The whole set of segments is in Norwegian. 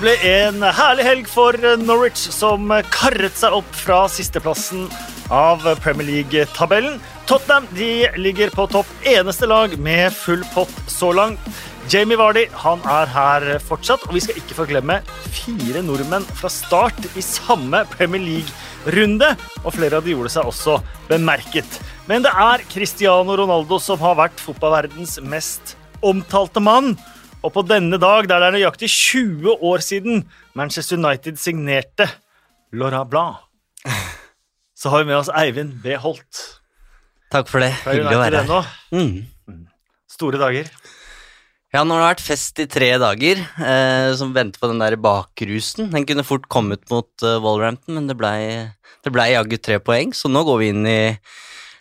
Det ble en herlig helg for Norwich, som karret seg opp fra sisteplassen av Premier League-tabellen. Tottenham de ligger på topp, eneste lag med full pott så langt. Jamie Vardy han er her fortsatt, og vi skal ikke forglemme fire nordmenn fra start i samme Premier League-runde. Og flere av de gjorde seg også bemerket. Men det er Cristiano Ronaldo som har vært fotballverdens mest omtalte mann. Og på denne dag, der det er nøyaktig 20 år siden Manchester United signerte Laura Blanc, så har vi med oss Eivind B. Holt. Takk for det. Hyggelig å være her. Mm. Store dager. Ja, nå har det vært fest i tre dager, eh, som venter på den der bakrusen. Den kunne fort kommet mot uh, Wallrampton, men det blei ble jaggu tre poeng, så nå går vi inn i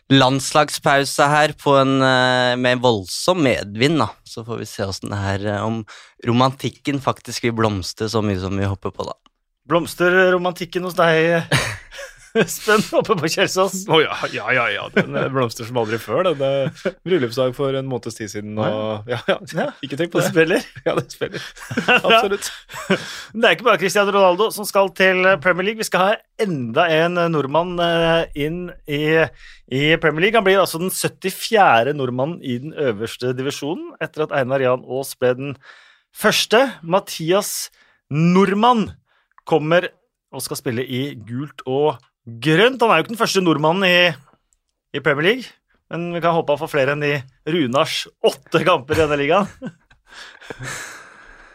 landslagspause her en, eh, med voldsom medvind, da. Så får vi se åssen det her eh, Om romantikken faktisk vil blomstre så mye som vi håper på, da. Blomster romantikken hos deg, Spenn, oppe på Kjelsås. Å ja, ja, ja, ja. Den eh, blomster som aldri før. Den eh, bryllupsdag for en måneds tid siden. Og, ja, ja, Ja. Ikke tenk på Det det. spiller. Ja, det spiller. Absolutt. Men Det er ikke bare Cristiano Ronaldo som skal til Premier League. Vi skal ha enda en nordmann eh, inn i, i Premier League. Han blir altså den 74. nordmannen i den øverste divisjonen, etter at Einar Jan Aas ble den første. Mathias Nordmann kommer og skal spille i gult og grønt. Han er jo ikke den første nordmannen i, i Premier League, men vi kan håpe han får flere enn de Runars åtte kamper i denne ligaen.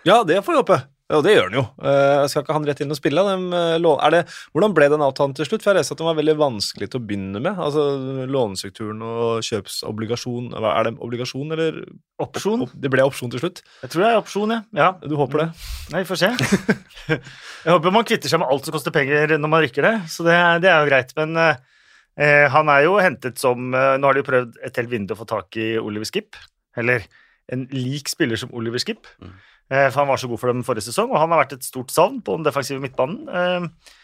Ja, det får vi håpe. Ja, det gjør han jo. Jeg skal ikke han rett inn og spille? Dem, eh, er det, hvordan ble den avtalen til slutt? For jeg leste at den var veldig vanskelig til å begynne med. Altså Lånestrukturen og kjøpsobligasjon. Er det obligasjon, eller Opsjon? Det ble opsjon til slutt? Jeg tror det er opsjon, ja. ja. Du håper det? Nei, vi får se. Jeg håper man kvitter seg med alt som koster penger når man rykker det, så det, det er jo greit. Men eh, han er jo hentet som eh, Nå har de jo prøvd et helt vindu å få tak i Oliver Skip, eller en lik spiller som Oliver Skip. Mm. Eh, for han var så god for dem forrige sesong, og han har vært et stort savn på den defensive midtbanen. Eh,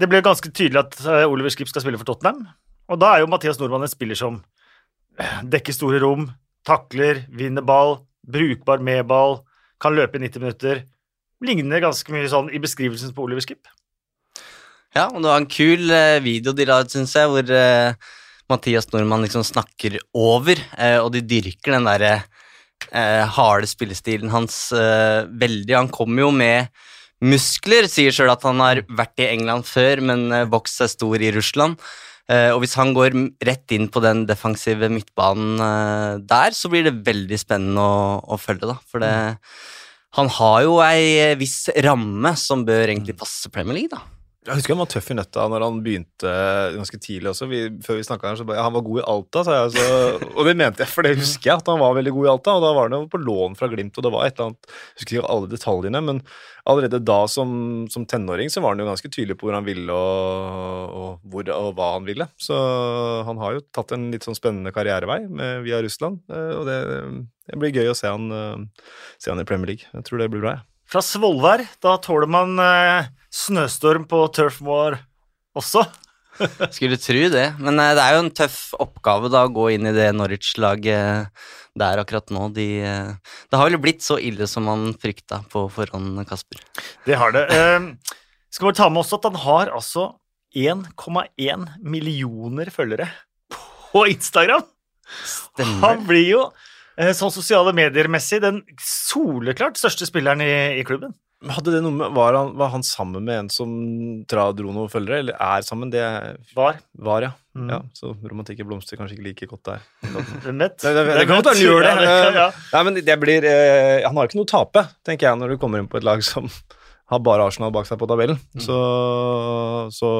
det ble ganske tydelig at eh, Oliver Skip skal spille for Tottenham, og da er jo Mathias Nordmann en spiller som dekker store rom, takler, vinner ball, brukbar med ball, kan løpe i 90 minutter. Ligner ganske mye sånn i beskrivelsen på Oliver Skip. Ja, og det var en kul video de la ut, syns jeg, hvor Mathias Nordmann liksom snakker over, og de dyrker den derre eh, harde spillestilen hans eh, veldig. Han kommer jo med muskler, sier sjøl at han har vært i England før, men eh, vokst seg stor i Russland. Eh, og hvis han går rett inn på den defensive midtbanen eh, der, så blir det veldig spennende å, å følge, da. For det han har jo ei viss ramme som bør egentlig passe Premier League, da. Jeg husker han var tøff i nøtta når han begynte ganske tidlig også. Vi, før vi snakket her, så bare, ja, Han var god i Alta, sa jeg. Så, og det mente jeg, for det husker jeg, at han var veldig god i Alta. Og da var han jo på lån fra Glimt, og det var et eller annet Jeg husker ikke alle detaljene, men allerede da som, som tenåring så var han jo ganske tydelig på hvor han ville og, og, hvor, og hva han ville. Så han har jo tatt en litt sånn spennende karrierevei med, via Russland, eh, og det, det blir gøy å se han, eh, se han i Premier League. Jeg tror det blir bra. jeg. Fra Svolvær, da tåler man eh, snøstorm på Turf Moor også. Skulle tro det, men eh, det er jo en tøff oppgave da å gå inn i det Norwich-laget der akkurat nå. De, eh, det har vel blitt så ille som man frykta på forhånd, Kasper. Det har det. Eh, skal bare ta med også at han har altså 1,1 millioner følgere på Instagram. Stemmer. Han blir jo eh, sånn sosiale medier-messig den soleklart største spilleren i, i klubben. Hadde det noe med, var, han, var han sammen med en som dro noen følgere, eller er sammen? Det Var. var, ja. Mm. ja. Så romantikken blomstrer kanskje ikke like godt der. Hvem vet? Det, det, det, Hvem kan godt gjør det. Ja, det ja. Nei, men det blir, eh, han har ikke noe å tape, tenker jeg, når du kommer inn på et lag som har bare Arsenal bak seg på tabellen. Mm. Så, så,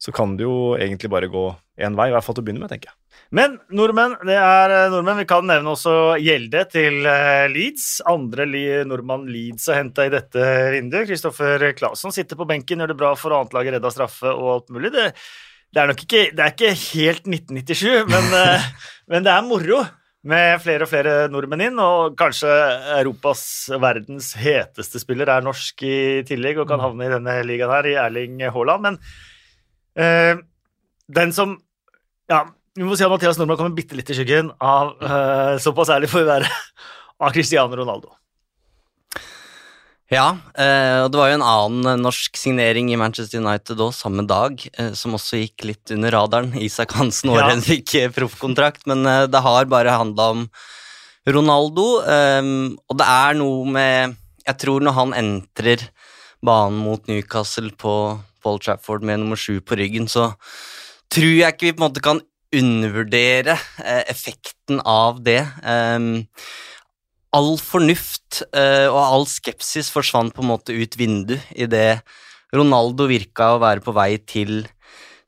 så kan det jo egentlig bare gå én vei, i hvert fall til å begynne med, tenker jeg. Men nordmenn, det er eh, nordmenn. Vi kan nevne også Gjelde til eh, Leeds. Andre nordmann Leeds har henta i dette vinduet. Kristoffer Claesson sitter på benken, gjør det bra for annetlaget, redda straffe og alt mulig. Det, det er nok ikke, det er ikke helt 1997, men, eh, men det er moro med flere og flere nordmenn inn, og kanskje Europas verdens heteste spiller er norsk i tillegg og kan havne i denne ligaen her, i Erling Haaland. Men øh, den som Ja, vi må si at Mathias Nordmann kommer bitte litt i skyggen av uh, Såpass ærlig får vi være av Cristiano Ronaldo. Ja, eh, og det var jo en annen norsk signering i Manchester United òg, samme dag, eh, som også gikk litt under radaren. Isak Hansen Ja. året fikk proffkontrakt, men det har bare handla om Ronaldo, og det er noe med Jeg tror når han entrer banen mot Newcastle på Paul Trafford med nummer sju på ryggen, så tror jeg ikke vi på en måte kan undervurdere eh, effekten av det. Um, all fornuft eh, og all skepsis forsvant på en måte ut vinduet idet Ronaldo virka å være på vei til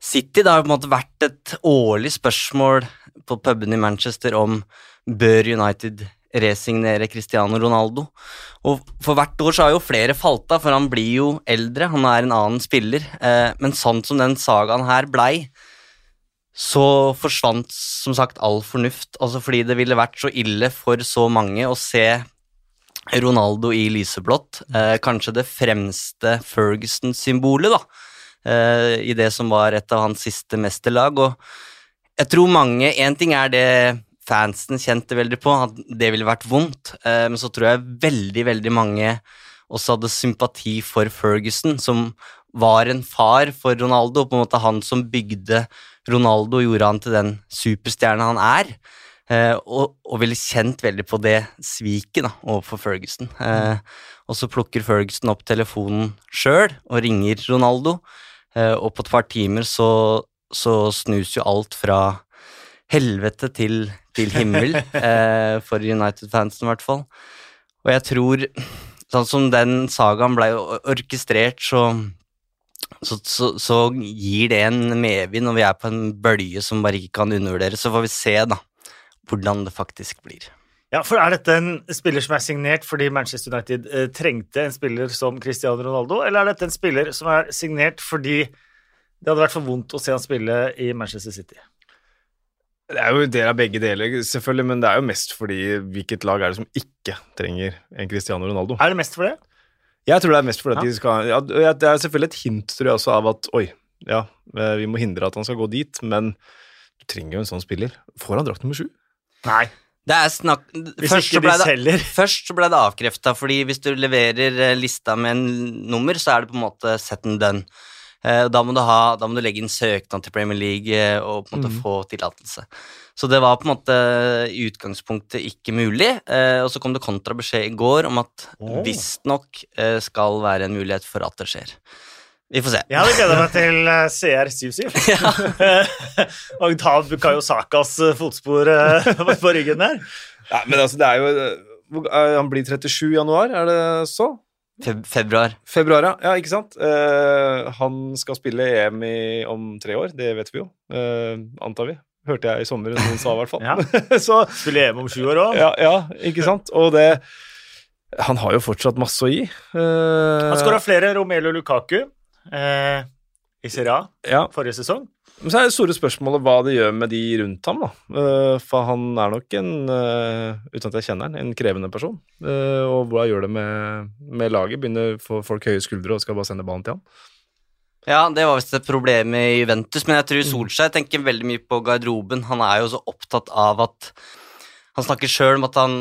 City. Det har på en måte vært et årlig spørsmål på pubene i Manchester om bør United resignere Cristiano Ronaldo. Og for hvert år så har jo flere falt av, for han blir jo eldre, han er en annen spiller. Eh, men sånn som den sagaen her blei, så forsvant som sagt all fornuft. Altså fordi det ville vært så ille for så mange å se Ronaldo i lyseblått. Eh, kanskje det fremste Ferguson-symbolet, da. Eh, I det som var et av hans siste mesterlag. Og jeg tror mange Én ting er det fansen kjente veldig på, at det ville vært vondt. Eh, men så tror jeg veldig, veldig mange også hadde sympati for Ferguson, som var en far for Ronaldo, på en måte han som bygde Ronaldo, gjorde han til den superstjerna han er. Eh, og, og ville kjent veldig på det sviket da, overfor Ferguson. Eh, og så plukker Ferguson opp telefonen sjøl og ringer Ronaldo, eh, og på et par timer så, så snus jo alt fra helvete til, til himmel, eh, for United-fansen i hvert fall. Og jeg tror, sånn som den sagaen blei orkestrert, så så, så, så gir det en medvind, og vi er på en bølge som bare ikke kan undervurderes. Så får vi se da, hvordan det faktisk blir. Ja, for Er dette en spiller som er signert fordi Manchester United eh, trengte en spiller som Cristiano Ronaldo, eller er dette en spiller som er signert fordi det hadde vært for vondt å se han spille i Manchester City? Det er jo en del av begge deler, selvfølgelig, men det er jo mest fordi hvilket lag er det som ikke trenger en Cristiano Ronaldo? Er det mest for det? Jeg tror det er mest fordi at Ja. de skal ja, Det er selvfølgelig et hint, tror jeg, også av at oi, ja, eh, vi må hindre at han skal gå dit, men du trenger jo en sånn spiller. Får han drakt nummer sju? Nei. Det er snakk... Hvis Først ikke de det, selger. først så ble det avkrefta, fordi hvis du leverer eh, lista med en nummer, så er det på en måte set and done. Eh, Da må, du ha, da må du legge inn søknad til Premier League eh, og på en måte mm. få tillatelse. Så det var på en måte i utgangspunktet ikke mulig. eh, Og så kom det kontrabeskjed i går om at oh. visstnok eh, skal være en mulighet for at det skjer. Vi får se. Jeg hadde gleda meg til eh, CR77. og ta Bukayo Sakas eh, fotspor på ryggen der. Nei, men altså, det er jo Han blir 37 i januar, er det så? Feb februar. Februar, ja. ja ikke sant? Uh, han skal spille EM i, om tre år, det vet vi jo, Uh, antar vi. Hørte jeg i sommer noen sa, i hvert fall. Ja. så Spiller EM om sju år òg. ja, ja, ikke sant? Og det Han har jo fortsatt masse å gi. Uh, Han skåra flere Romelu Lukaku eh, i Serie A ja. forrige sesong. Men så er det store spørsmålet hva det gjør med de rundt ham, da. Eh, for han er nok en, eh, uten at jeg kjenner han, en krevende person. Eh, og hva gjør det med, med laget? Begynner folk høye skuldre og skal bare sende ballen til han? Ja, det var visst et problem i Juventus, men jeg tror Solskjær tenker veldig mye på garderoben. Han er jo så opptatt av at Han snakker sjøl om at han,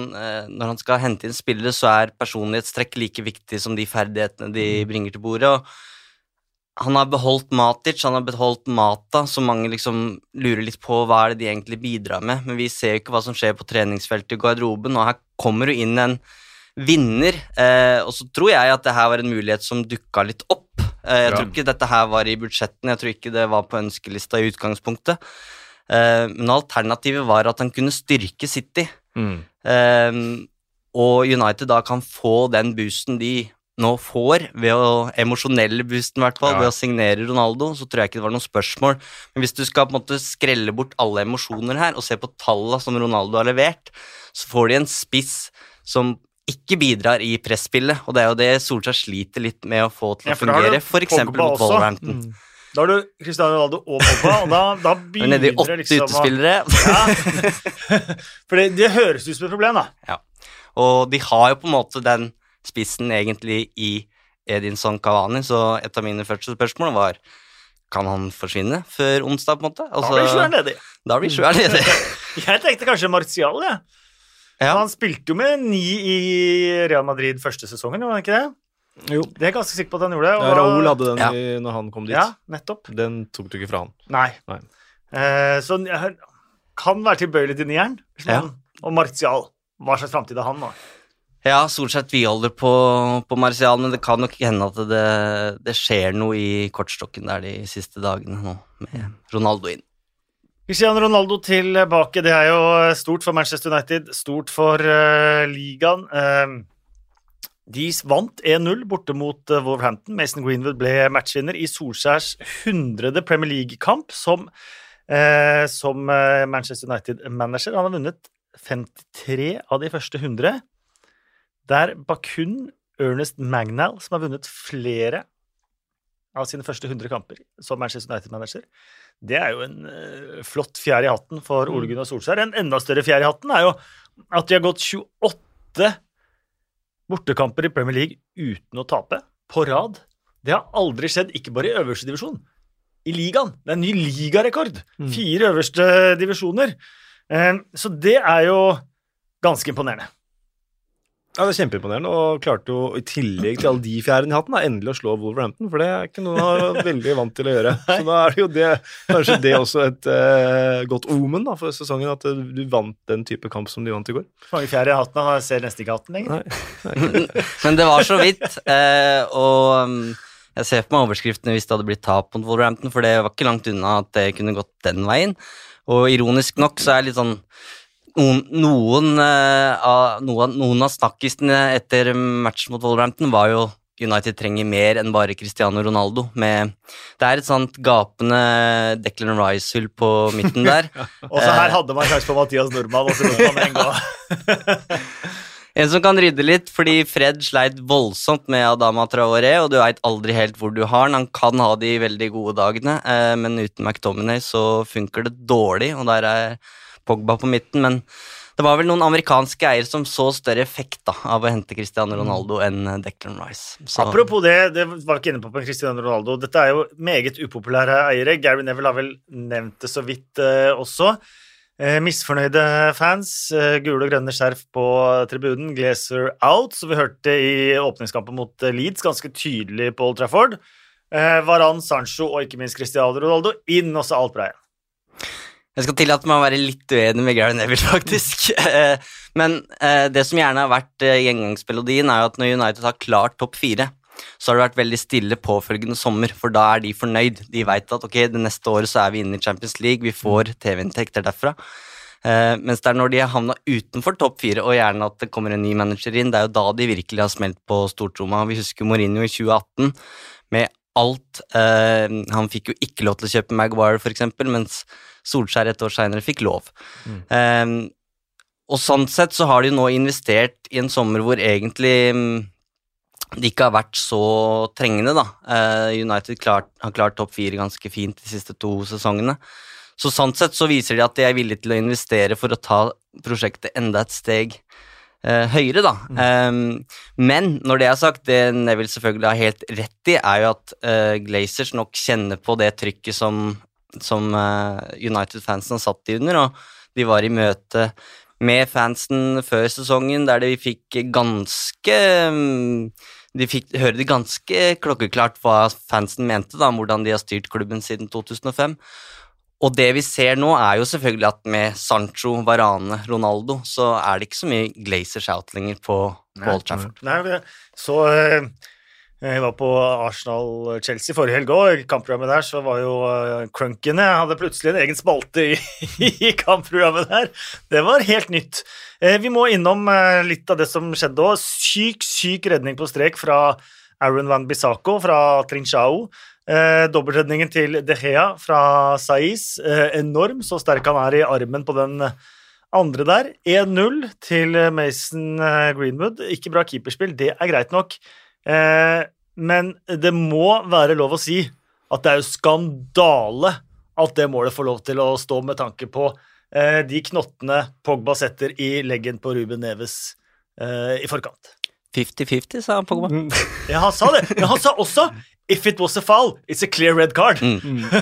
når han skal hente inn spillere, så er personlighetstrekk like viktig som de ferdighetene de bringer til bordet. og han har beholdt Matic, han har beholdt Mata, så mange liksom lurer litt på hva er det de egentlig bidrar med. Men vi ser jo ikke hva som skjer på treningsfeltet i garderoben, og her kommer jo inn en vinner. Eh, og så tror jeg at det her var en mulighet som dukka litt opp. Eh, jeg Ja. tror ikke dette her var i budsjettene, jeg tror ikke det var på ønskelista i utgangspunktet. Eh, men alternativet var at han kunne styrke City. Eh, og United da kan få den boosten de nå får, ved å emosjonelle boosten i hvert fall, Ja. ved å signere Ronaldo, så tror jeg ikke det var noe spørsmål. Men hvis du skal på en måte skrelle bort alle emosjoner her, og se på tallene som Ronaldo har levert, så får de en spiss som ikke bidrar i presspillet, og det er jo det Solskjær sliter litt med å få til å du fungere, f.eks. Mot Wolverhampton. Mm. Da har du Cristiano Ronaldo og Pogba, og da, da begynner nede i det åtte liksom utespillere. ja. For det, det høres ut som et problem, da. Og de har jo på en måte den spissen egentlig i Edinson Cavani, så et av mine første spørsmål var kan han forsvinne før onsdag, på en måte? Da blir Sjueren ledig. da blir Sjueren ledig. Jeg tenkte kanskje Martial, jeg. Ja. Han spilte jo med ni i Real Madrid første sesongen, gjorde han ikke det? Jo. Det er jeg ganske sikker på at han gjorde. Ja, Raoul hadde den Ja. i, når han kom dit. Ja, nettopp. Den tok du ikke fra han. Nei. Nei. Eh, så jeg kan være tilbøyelig til nieren. Ja. Og Martial. Hva slags framtid har han, da? Ja, Solskjær tviholder på, på Martial, men det kan nok hende at det, det skjer noe i kortstokken der de siste dagene nå, med Ronaldo inn. Cristiano Ronaldo tilbake. Det er jo stort for Manchester United, stort for uh, ligaen. Uh, de vant 1-0 borte mot uh, Wolverhampton. Mason Greenwood ble matchvinner i Solskjærs 100. Premier League-kamp som, eh, som eh, Manchester United-manager. Han har vunnet 53 av de første 100. Det er Bakun Ernest Magnal som har vunnet flere av sine første 100 kamper som Manchester United-manager. Det er jo en uh, flott fjær i hatten for Ole Gunnar Solskjær. En enda større fjær i hatten er jo at de har gått 28 bortekamper i Premier League uten å tape på rad. Det har aldri skjedd, ikke bare i øverste divisjon. I ligaen. Det er en ny ligarekord. Fire øverste divisjoner. Uh, Så det er jo ganske imponerende. Ja, det er Kjempeimponerende, og klarte jo i tillegg til alle de fjærene i hatten, da, endelig å slå Wolverhampton, for det er ikke noe han er veldig vant til å gjøre. Så da er det jo det, kanskje det også et eh, godt omen da, for sesongen, at eh, du vant den type kamp som du vant i går. Mange fjær i hatten, og jeg ser nesten ikke hatten lenger. Nei. Men det var så vidt, eh, og um, jeg ser på meg overskriftene hvis det hadde blitt tap mot Wolverhampton, for det var ikke langt unna at det kunne gått den veien. Og ironisk nok så er det litt sånn noen, noen, uh, av, noen, noen av snakkisene etter match mot Wolverhampton var jo United trenger mer enn bare Cristiano Ronaldo. Med, det er et sånt gapende Declan Rice-hull på midten der. Og så her hadde man sjanse på Mathias Nordmann, og så lot man den gå. En som kan rydde litt, fordi Fred sleit voldsomt med Adama Traoré, og du veit aldri helt hvor du har han. Han kan ha de veldig gode dagene, eh, men uten McTominay så funker det dårlig, og der er Pogba på midten. Men det var vel noen amerikanske eiere som så større effekt da, av å hente Cristiano Ronaldo enn Declan Rice. Så, Apropos det, det var ikke inne på på Cristiano Ronaldo. Dette er jo meget upopulære eiere. Gary Neville har vel nevnt det så vidt eh, også. Eh, misfornøyde fans, eh, gule og grønne skjerf på tribunen, Glazer out, som vi hørte i åpningskampen mot eh, Leeds, ganske tydelig på Old Trafford. Eh, Varan, Sancho og ikke minst Cristiano Ronaldo inn, og så alt igjen. Jeg skal tillate meg å være litt uenig med Gary Neville, faktisk. Eh, Men eh, det som gjerne har vært eh, gjengangsmelodien, er jo at når United har klart topp fire, så har det vært veldig stille påfølgende sommer, for da er de fornøyd. De veit at ok, det neste året så er vi inne i Champions League, vi får TV-inntekter derfra. Mens det er når de har havna utenfor topp fire, og gjerne at det kommer en ny manager inn, det er jo da de virkelig har smelt på stortromma. Vi husker Mourinho i 2018 med alt eh, Han fikk jo ikke lov til å kjøpe Maguire, eksempel, mens Solskjær et år seinere fikk lov. Eh, og sånn sett så har de nå investert i en sommer hvor egentlig mm, det ikke har vært så trengende, da. Eh, United klart, har klart topp fire ganske fint de siste to sesongene. Så sånn sett så viser de at de er villige til å investere for å ta prosjektet enda et steg høyere, da. Um, men når det er sagt, det Neville selvfølgelig har helt rett i, er jo at uh, Glazers nok kjenner på det trykket som, som uh, United-fansen har satt de under, og de var i møte med fansen før sesongen, der de fikk ganske um, De fikk høre det ganske klokkeklart hva fansen mente, da, om hvordan de har styrt klubben siden 2005. Og det vi ser nå, er jo selvfølgelig at med Sancho, Varane, Ronaldo, så er det ikke så mye Glazer Shout lenger på, på Old Trafford. Nei, så eh, jeg var på Arsenal-Chelsea forrige helg òg. I kampprogrammet der så var jo eh, Crunkene hadde plutselig en egen spalte i, i kampprogrammet der. Det var helt nytt. Eh, Vi må innom litt av det som skjedde òg. Syk, syk redning på strek fra Aaron Van Bissako fra Trinchao. Eh, Dobbeltredningen til De Gea fra Saiz. Eh, enorm, så sterk han er i armen på den andre der. 1-0 til Mason eh, Greenwood. Ikke bra keeperspill, det er greit nok. Eh, men det må være lov å si at det er jo skandale at det målet får lov til å stå med tanke på eh, de knottene Pogba setter i leggen på Ruben Neves eh, i forkant. 50-50, sa Pogba. Ja, han sa det, men han sa også If it was a foul, it's a clear red card.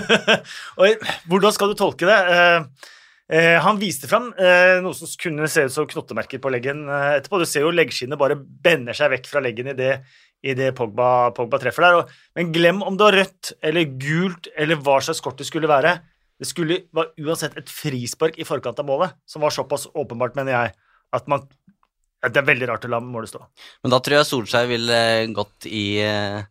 og hvordan skal du tolke det? Uh, uh, han viste fram uh, noe som kunne se ut som knottemerker på leggen eh, etterpå. Du ser jo leggskinnet bare bender seg vekk fra leggen i det Pogba, Pogba treffer der. Og, men glem om det var rødt eller gult eller hva slags kort det skulle være. Det skulle var uansett et frispark i forkant av målet, som var såpass åpenbart, mener jeg, at man at det er veldig rart å la målet stå. Men da tror jeg Solskjær ville gått i eh,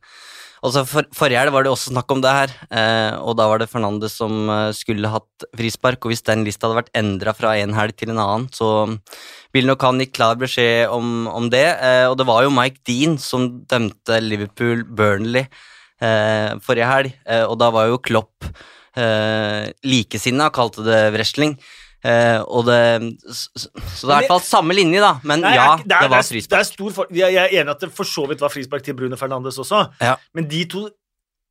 Altså for, Forrige helg var det også snakk om det her, eh, og da var det Fernandes som eh, skulle hatt frispark. Og hvis den lista hadde vært endra fra en helg til en annen, så ville nok han gitt klar beskjed om, om det. Eh, og det var jo Mike Dean som dømte Liverpool Burnley eh, forrige helg, eh, og da var jo Klopp eh, likesinna, kalte det wrestling. Eh, og det, så, så det er i hvert fall samme linje, da. Men Nei, ja, jeg- det, er- var det er frispark. stor for, jeg, er enig at det for så vidt var frispark til Bruno Fernandes også, Ja. men de to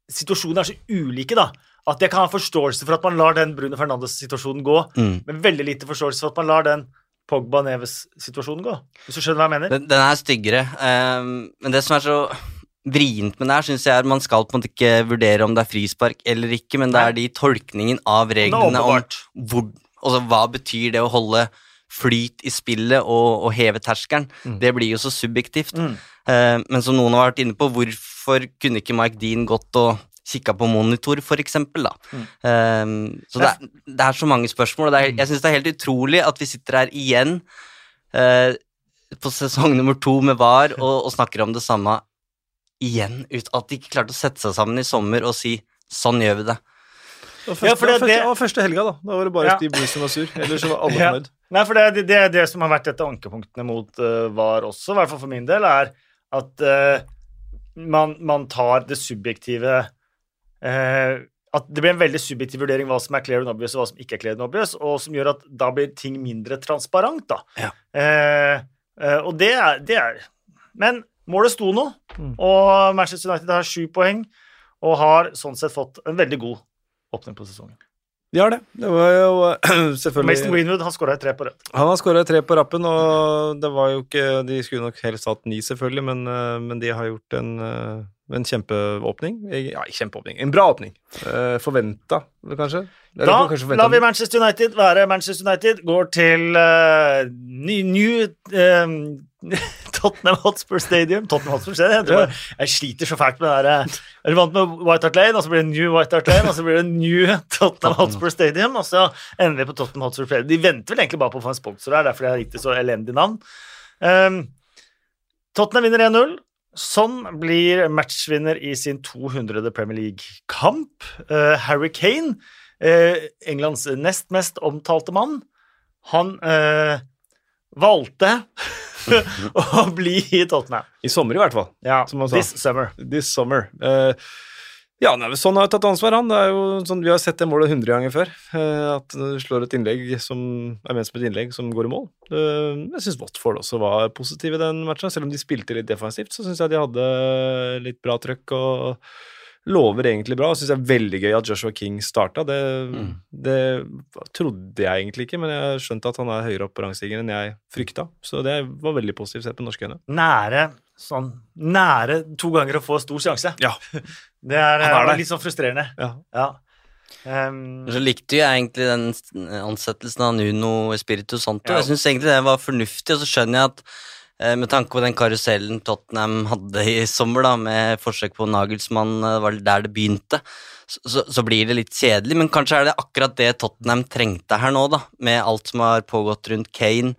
situasjonene er så ulike, da. At jeg kan ha forståelse for at man lar den Bruno Fernandes-situasjonen gå, Mm. men veldig lite forståelse for at man lar den Pogba Neves-situasjonen gå. Hvis du skjønner hva jeg mener? Den, den er styggere. um, men det som er så vrient med det her, syns jeg er man skal på en måte ikke vurdere om det er frispark eller ikke, men det er de tolkningen av reglene om hvor, altså, hva betyr det å holde flyt i spillet og, og heve terskelen. Det blir jo så subjektivt. Mm. Eh, men som noen har vært inne på, hvorfor kunne ikke Mike Dean gått og kikka på monitor, for eksempel, da. Mm. Eh, så det er, det er så mange spørsmål, og det er, jeg syns det er helt utrolig at vi sitter her igjen eh, på sesong nummer to med VAR og, og snakker om det samme igjen, ut at de ikke klarte å sette seg sammen i sommer og si sånn gjør vi det. Var Ja, første, for det- var første, det- var første helga, da. Da var det bare Ja. Steve Bruce som var sur. Ellers var alle Ja. Nei, for det, det, det det som har vært et av ankepunktene mot uh, VAR også, i hvert fall for min del, er at uh, man, man tar det subjektive uh, At det blir en veldig subjektiv vurdering hva som er clear and obvious, og hva som ikke er clear and obvious, og som gjør at da blir ting mindre transparent, da. Ja. Uh, og det er, det er Men målet sto nå, Mm. og Manchester United har sju poeng, og har sånn sett fått en veldig god åpning på sesongen. De har det. Det var jo selvfølgelig Mason Greenwood har skåra tre på rødt. Han har skåra tre på rappen, og det var jo ikke De skulle nok helst hatt ni, selvfølgelig, men, eh, men de har gjort en, eh, en kjempeåpning. Ja, kjempeåpning. En bra åpning. Eh, Forventa, kanskje? Eller Da kanskje lar vi. Manchester United være Manchester United. Går til uh, ny, new eh, Tottenham Hotspur Stadium. Tottenham Hotspur Stadium. Jeg, tror bare, jeg sliter så fælt med det der. Jeg er vant med White Hart Lane, og så blir det New White Hart Lane, og så blir det New Tottenham Hotspur Stadium, og så ender vi på Tottenham Hotspur Stadium. De venter vel egentlig bare på å få en sponsor her, derfor de har gitt det så elendig navn. Um, Tottenham vinner 1-0. Sånn blir matchvinner i sin 200. Premier League-kamp. Uh, Harry Kane, uh, Englands nest mest omtalte mann, han uh, valgte å bli i Tottenham. I sommer, i hvert fall. Ja, this summer. This summer. Ja, nei, sånn har jeg tatt ansvar, han. Det er jo sånn, Vi har sett det målet 100 ganger før. eh, at du slår et innlegg som er ment som et innlegg som går i mål. Eh, jeg syns Watford også var positive i den matchen. Selv om de spilte litt defensivt, så syns jeg de hadde litt bra trøkk og lover egentlig bra. Jeg syns det er veldig gøy at Joshua King starta. Det, Mm. det trodde jeg egentlig ikke, men jeg skjønte at han er høyere opp på rangstigen enn jeg frykta. Så det var veldig positivt sett på norske øyne. Nære sånn Nære to ganger å få stor sjanse. Ja. Det er, er litt sånn frustrerende. Ja. Ja. Um, Så likte jeg egentlig den ansettelsen av Nuno Espirito Santo. Ja. Jeg syns egentlig det var fornuftig, og så skjønner jeg at eh, med tanke på den karusellen Tottenham hadde i sommer, da, med forsøk på Nagelsmann, eh, det var der det begynte, så, så, så blir det litt kjedelig. Men kanskje er det akkurat det Tottenham trengte her nå, da, med alt som har pågått rundt Kane.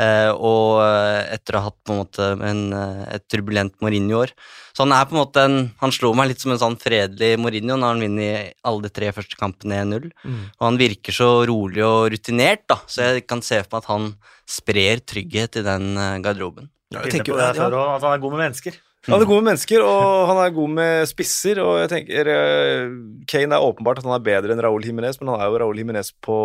Eh, og eh, etter å ha hatt på en måte en, eh, et turbulent Mourinho-år. Så han er på en måte en Han slo meg litt som en sånn fredelig Mourinho når han vinner alle de tre første kampene 1-0. Og han virker så rolig og rutinert, da, så jeg kan se for meg at han sprer trygghet i den garderoben. Ja, jeg tenker, på det ja, før at han er god med mennesker. Han er god med mennesker, og han er god med spisser. Og jeg tenker Kane er åpenbart at han er bedre enn Raúl Jiménez, men han er jo Raúl Jiménez på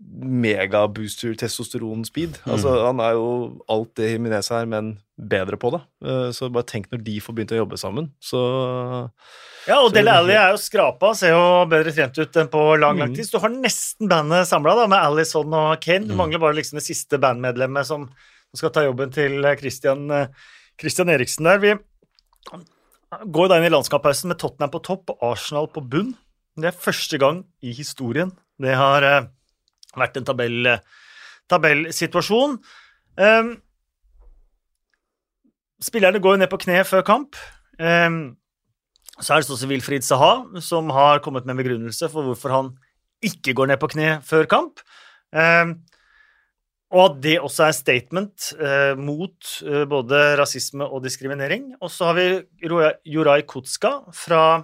megabooster testosteron-speed. Altså, han er jo alt det Jiménez er, men bedre på det. Eh, Så bare tenk når de får begynt å jobbe sammen, så Ja, og Dele Alli er jo skrapa, ser jo bedre trent ut enn på lang, lang Mhm. tid. Så du har nesten bandet samla, med Alison og Kane. Du Mhm. mangler bare liksom det siste bandmedlemmet som skal ta jobben til eh, Christian, eh, Christian Eriksen der. Vi går da inn i landskapspausen med Tottenham på topp og Arsenal på bunn. Det er første gang i historien det har vært en tabell, tabellsituasjon. Um, spillerne går jo ned på kne før kamp. Um, så er det også Wilfried Saha som har kommet med en begrunnelse for hvorfor han ikke går ned på kne før kamp. Um, og at det også er statement eh, mot eh, både rasisme og diskriminering. Og så har vi Juraj Kutska fra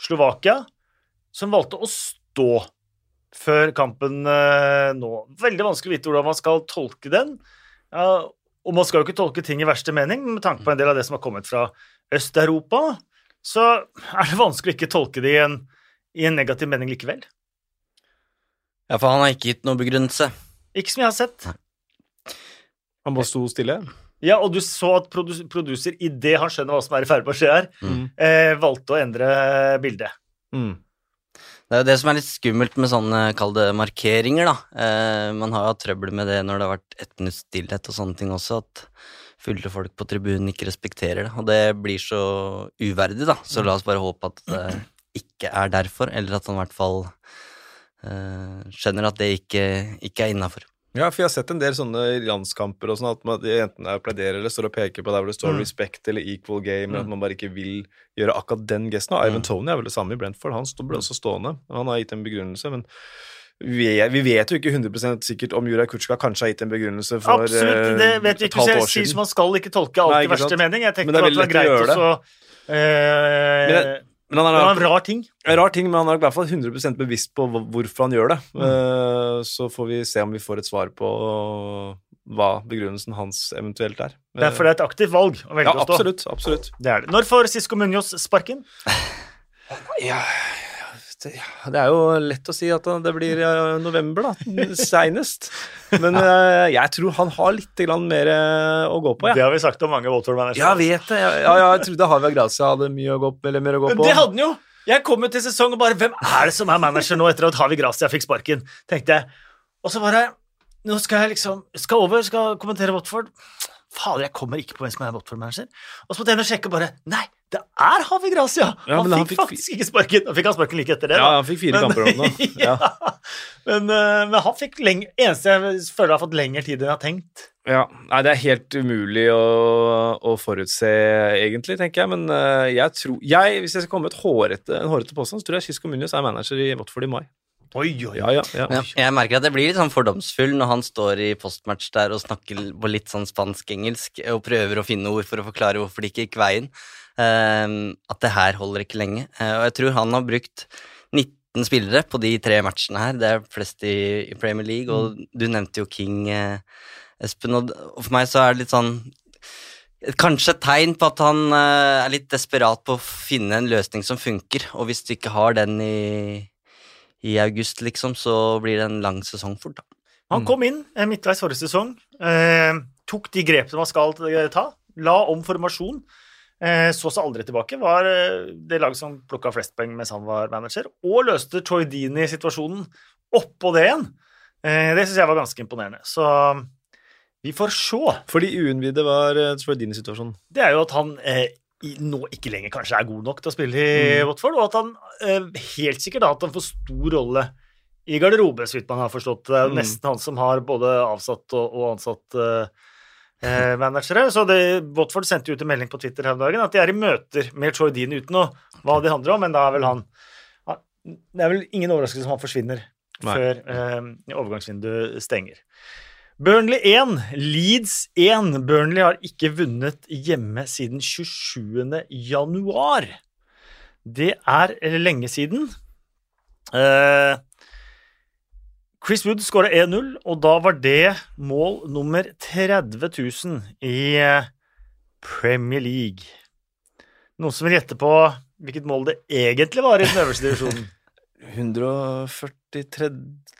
Slovakia, som valgte å stå før kampen eh, nå. Veldig vanskelig å vite hvordan man skal tolke den. Ja, og man skal jo ikke tolke ting i verste mening, men med tanke på en del av det som har kommet fra Øst-Europa, så er det vanskelig å ikke tolke det i en, i en negativ mening likevel. Ja, for han har ikke gitt noen begrunnelse. Ikke som jeg har sett. Han bare sto stille. Ja, og du så at produs produser, idet han skjønner hva som er i ferd med å skje her, Mm. eh, valgte å endre bildet. Mm. Det er jo det som er litt skummelt med sånne, kall det markeringer, da. Eh, man har jo hatt trøbbel med det når det har vært ett minutts stillhet og sånne ting også, at fulle folk på tribunen ikke respekterer det. Og det blir så uverdig, da. Så la oss bare håpe at det ikke er derfor, eller at han i hvert fall eh, skjønner at det ikke, ikke er innafor. Ja, for jeg har sett en del sånne landskamper og sånn, at man, enten er plæderer eller står og peker på der hvor det står Mm. 'respect' eller 'equal game', Mm. at man bare ikke vil gjøre akkurat den gesten. Og Ivan Mm. Tony er vel det samme i Brentford, han ble også stående. Han har gitt en begrunnelse, men vi, vi vet jo ikke 100 sikkert om Juraj Kutschka kanskje har gitt en begrunnelse for Absolutt, det vet vi eh, ikke. Så jeg sier som man skal ikke tolke alt i verste mening. Jeg tenkte Men det er at det var lett å så eh, Men Men han Det var er en rar ting. en rar ting, men han er i hvert fall 100% bevisst på hvorfor han gjør det. Mm. Eh, Så får vi se om vi får et svar på hva begrunnelsen hans eventuelt er. Derfor det er et aktivt valg å velge Ja, å stå. absolutt. absolutt. Det er det. Når får Sisko Munoz sparken? Ja, det, ja, er jo lett å si at det blir eh, november, da. Seinest. Men eh, jeg tror han har litt mer eh, å gå på, Det har vi sagt om mange Watford-managere. Ja, jeg vet det. Ja, ja, jeg trodde Havia Gracia hadde mye å gå, eller mer å gå Men det hadde han jo! Jeg kom jo til sesong og bare Hvem er det som er manager nå etter at Havi Gracia fikk sparken? tenkte jeg. Og så bare Nå skal jeg liksom Skal over, skal kommentere Watford. Fader, jeg kommer ikke på hvem som er Watford-manager. Og så måtte jeg sjekke, og bare Nei, det er Havi Gracia! Ja, han, men han fikk fikk- faktisk ikke sparken. Han fikk han sparken like etter det. Da. Ja, han fikk fire kamper om nå. ja. Ja. men, eh, men han fikk lenge, eneste jeg føler har fått lengre tid enn jeg har tenkt. Ja, Nei, det er helt umulig å, å forutse, egentlig, tenker jeg. Men eh, jeg tror jeg, Hvis jeg skal komme med et hårete, en hårete påstand, så tror jeg Cisco Munoz er manager i Watford i mai. Oi, oi, Ja, ja, ja. Ja, jeg merker at jeg blir litt sånn fordomsfull når han står i postmatch der og snakker på litt sånn spansk-engelsk og prøver å finne ord for å forklare hvorfor det ikke gikk veien. Um, at det her holder ikke lenge. Uh, og jeg tror han har brukt 19 spillere på de tre matchene her. Det er flest i, i Premier League, og du nevnte jo King, uh, Espen. Og, og for meg så er det litt sånn Kanskje et tegn på at han uh, er litt desperat på å finne en løsning som funker, og hvis du ikke har den i i august, liksom, så blir det en lang sesong fort, da. Han Mm. kom inn eh, midtveis forrige sesong, eh, tok de grepene man skal eh, ta, la om formasjon, eh, så seg aldri tilbake, var eh, det laget som plukka flest poeng mens han var manager, og løste Troy Dini-situasjonen oppå det igjen. Eh, det syns jeg var ganske imponerende. Så vi får se. For de uunnvidde var Troy Dini-situasjonen. Det er jo at han eh, nå ikke lenger kanskje er god nok til å spille i Mm. Watford, og at han eh, helt sikkert har hatt en for stor rolle i garderobe, så vidt man har forstått. Det er Mm. nesten han som har både avsatt og, og ansatt eh, eh, managere. Så det, Watford sendte ut en melding på Twitter her om dagen at de er i møter med Troy Dean uten å hva det handler om, men da er vel han han- Det er vel ingen overraskelse om han forsvinner Nei. før eh, overgangsvinduet stenger. Burnley 1, Leeds 1. Burnley har ikke vunnet hjemme siden 27. januar. Det er lenge siden. Eh, Chris Wood skåra 1-0, og da var det mål nummer 30 000 i eh, Premier League. Noen som vil gjette på hvilket mål det egentlig var i den øverste divisjonen? 143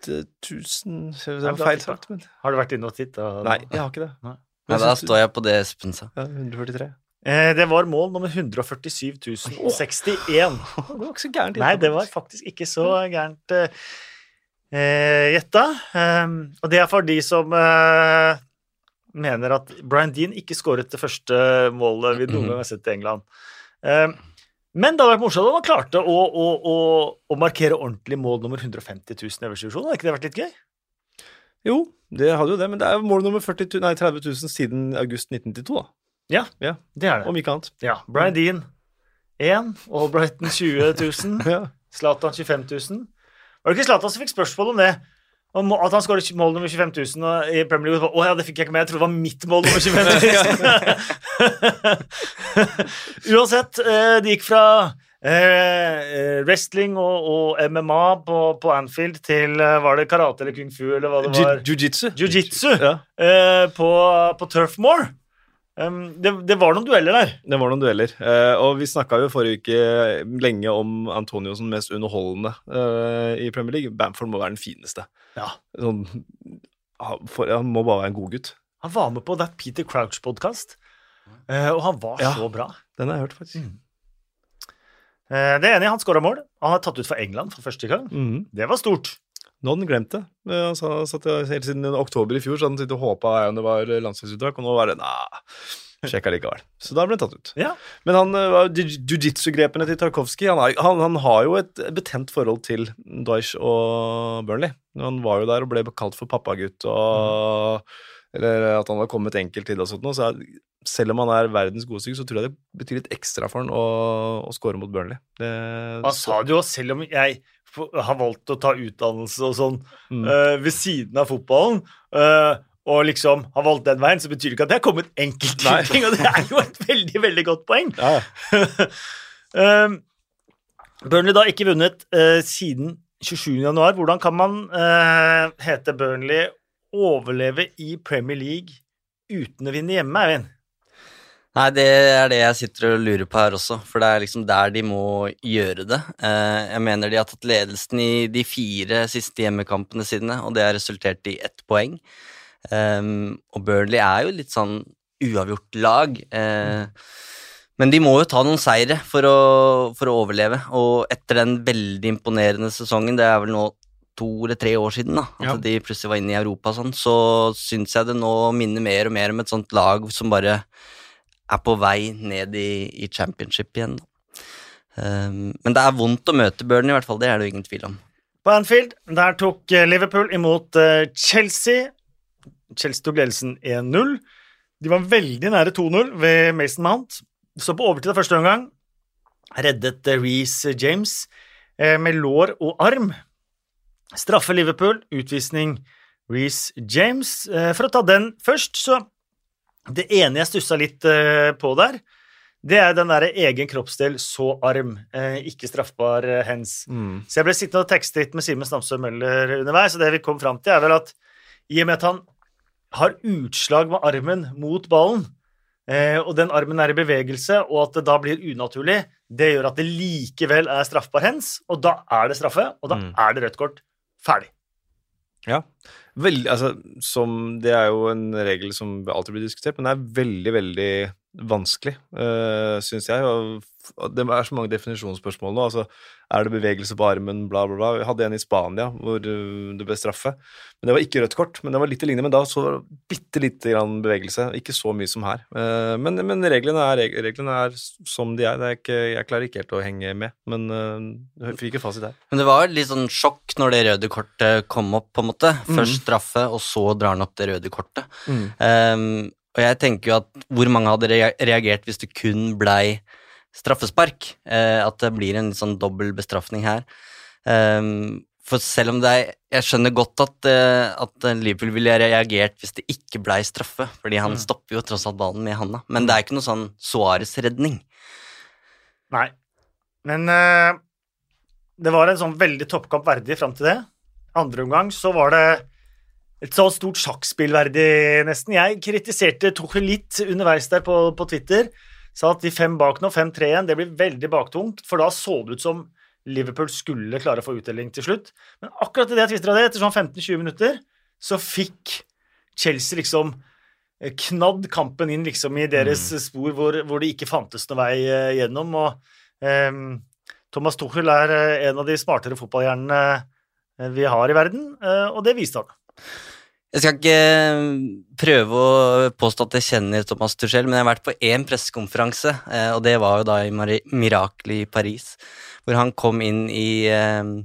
000 Det var feil sagt, men Har du vært inne og titta? Nei, jeg har ikke det. Nei, Nei da står jeg på det Espen sa. Ja, 143. Eh, det var mål nummer 147 061. Det var ikke så gærent. Nei, det var faktisk ikke så gærent eh, eh, gjetta. Um, og det er for de som eh, mener at Brian Dean ikke skåret det første målet vi noen gang har sett i England. Um, men det hadde vært morsomt om han klarte å, å, å, å markere ordentlig mål nummer 150 000 i øverste divisjon. Hadde ikke det vært litt gøy? Jo, det hadde jo det, men det er mål nummer 40 nei, 30 000 siden august 1992, da. Ja, Ja. det er det. Om ikke annet. Ja, Brian Dean 1, Albrighton 20 000, Ja. Zlatan 25 000. Var det ikke Zlatan som fikk spørsmål om det? At han skåret mål nummer 25 000 i Premier League. Å ja, det fikk jeg ikke med. Jeg trodde det var mitt mål nummer 25 000. Uansett, eh, det gikk fra eh, wrestling og, og MMA på, på Anfield til eh, Var det karate eller kung fu eller hva det var? Jiu- Jiu-jitsu. Jiu-jitsu Ja. eh, på, på Turf Moor. Um, det, det var noen dueller der. Det var noen dueller. Uh, og vi snakka jo forrige uke lenge om Antonio som mest underholdende uh, i Premier League. Bamford må være den fineste. Ja. Sånn, han- for, han må bare være en god gutt. Han var med på That Peter Crouch-podkast, og han var Ja. så bra. Den har jeg hørt, faktisk. Eh, det er enig, han skåra mål. Han er tatt ut for England for første gang. Mm. Det var stort. Nå hadde han glemt det. Eh, Han sa, satt helt siden oktober i fjor så hadde han sittet og håpa om det var landslagsuttak, og nå var det nei, sjekka likevel. Så da ble han tatt ut. Ja. Men han, eh, jiu-jitsu-grepene til Tarkovskij han, han, han har jo et betent forhold til Deutsch og Burnley. Han var jo der og ble kalt for pappagutt og Eller at han var kommet enkelt til og sånt noe. Så selv om han er verdens godeste, så tror jeg det betyr litt ekstra for han å, å score mot Burnley. Det, Han sa det jo, selv om jeg har valgt å ta utdannelse og sånn Mm. uh, ved siden av fotballen, uh, og liksom har valgt den veien, så betyr det ikke at det har kommet enkelt til ting, og det er jo et veldig, veldig godt poeng. ja, um, Burnley da ikke vunnet uh, siden 27. januar. Hvordan kan man hete Burnley overleve i Premier League uten å vinne hjemme, Eivind? Nei, det er det jeg sitter og lurer på her også, for det er liksom der de må gjøre det. Eh, Jeg mener de har tatt ledelsen i de fire siste hjemmekampene sine, og det har resultert i ett poeng. Ehm, Og Burnley er jo litt sånn uavgjort lag. eh, Men de må jo ta noen seire for å, for å overleve, og etter den veldig imponerende sesongen, det er vel nå to eller tre år siden, da, at Ja. de plutselig var inne i Europa og sånn, så syns jeg det nå minner mer og mer om et sånt lag som bare er på vei ned i, i championship igjen. Um, men det er vondt å møte Burnley, i hvert fall. Det er det jo ingen tvil om. På Anfield der tok eh, Liverpool imot eh, Chelsea. Chelsea tok ledelsen 1-0. De var veldig nære 2-0 ved Mason Mount. Så på overtid av første omgang reddet eh, Reece James med lår og arm. Straffe Liverpool, utvisning Reece James. For å ta den først, så Det ene jeg stussa litt eh, på der, det er den derre egen kroppsdel, så arm. eh, Ikke straffbar hens. hands. Mm. Så jeg ble sittende og tekste litt med Simen Stamsø Møller underveis, og det vi kom fram til, er vel at i og med at han har utslag med armen mot ballen, eh, og den armen er i bevegelse, og at det da blir unaturlig, det gjør at det likevel er straffbar hens, og da er det straffe, og da Mm. er det rødt kort. Ferdig. Ja. Veldig, altså, som, det er jo en regel som alltid blir diskutert, men det er veldig, veldig vanskelig, øh, syns jeg. Og det er så mange definisjonsspørsmål nå. altså Er det bevegelse på armen, bla, bla, bla. Vi hadde en i Spania hvor uh, det ble straffe. Men Det var ikke rødt kort, men det var litt lignende. Men da så var det bitte lite grann bevegelse. Ikke så mye som her. Uh, men, men reglene, er, reglene er som de er. Er ikke, jeg klarer ikke helt å henge med, men øh, jeg fikk ikke fasit her. Men det var litt sånn sjokk når det røde kortet kom opp, på en måte. Først straffe, og så drar han opp det røde kortet. Um, og jeg tenker jo at hvor mange hadde reagert hvis det kun blei straffespark? Eh, at det blir en sånn dobbel bestraffning her. Um, for selv om det er Jeg skjønner godt at, eh, at Liverpool ville reagert hvis det ikke blei straffe, fordi han stopper jo tross alt ballen med handa. Men det er ikke noe sånn Suárez-redning. Nei. Men uh, det var en sånn veldig toppkamp verdig fram til det. Andre omgang så var det et så stort sjakkspillverdig, nesten. Jeg kritiserte Tuchel litt underveis der på, på Twitter. Sa at de fem bak nå, 5-3 igjen, det blir veldig baktungt, for da så det ut som Liverpool skulle klare å få utdeling til slutt. Men akkurat idet jeg tvitra det, etter sånn 15-20 minutter, så fikk Chelsea liksom eh, knadd kampen inn liksom i deres spor hvor, hvor det ikke fantes noen vei eh, gjennom. Og ehm, Thomas Tuchel er eh, en av de smartere fotballhjernene vi har i verden, eh, og det viste han. Jeg skal ikke eh, prøve å påstå at jeg kjenner Thomas Tuchel, men jeg har vært på én pressekonferanse, eh, og det var jo da i Mirakel i Paris, hvor han kom inn i eh,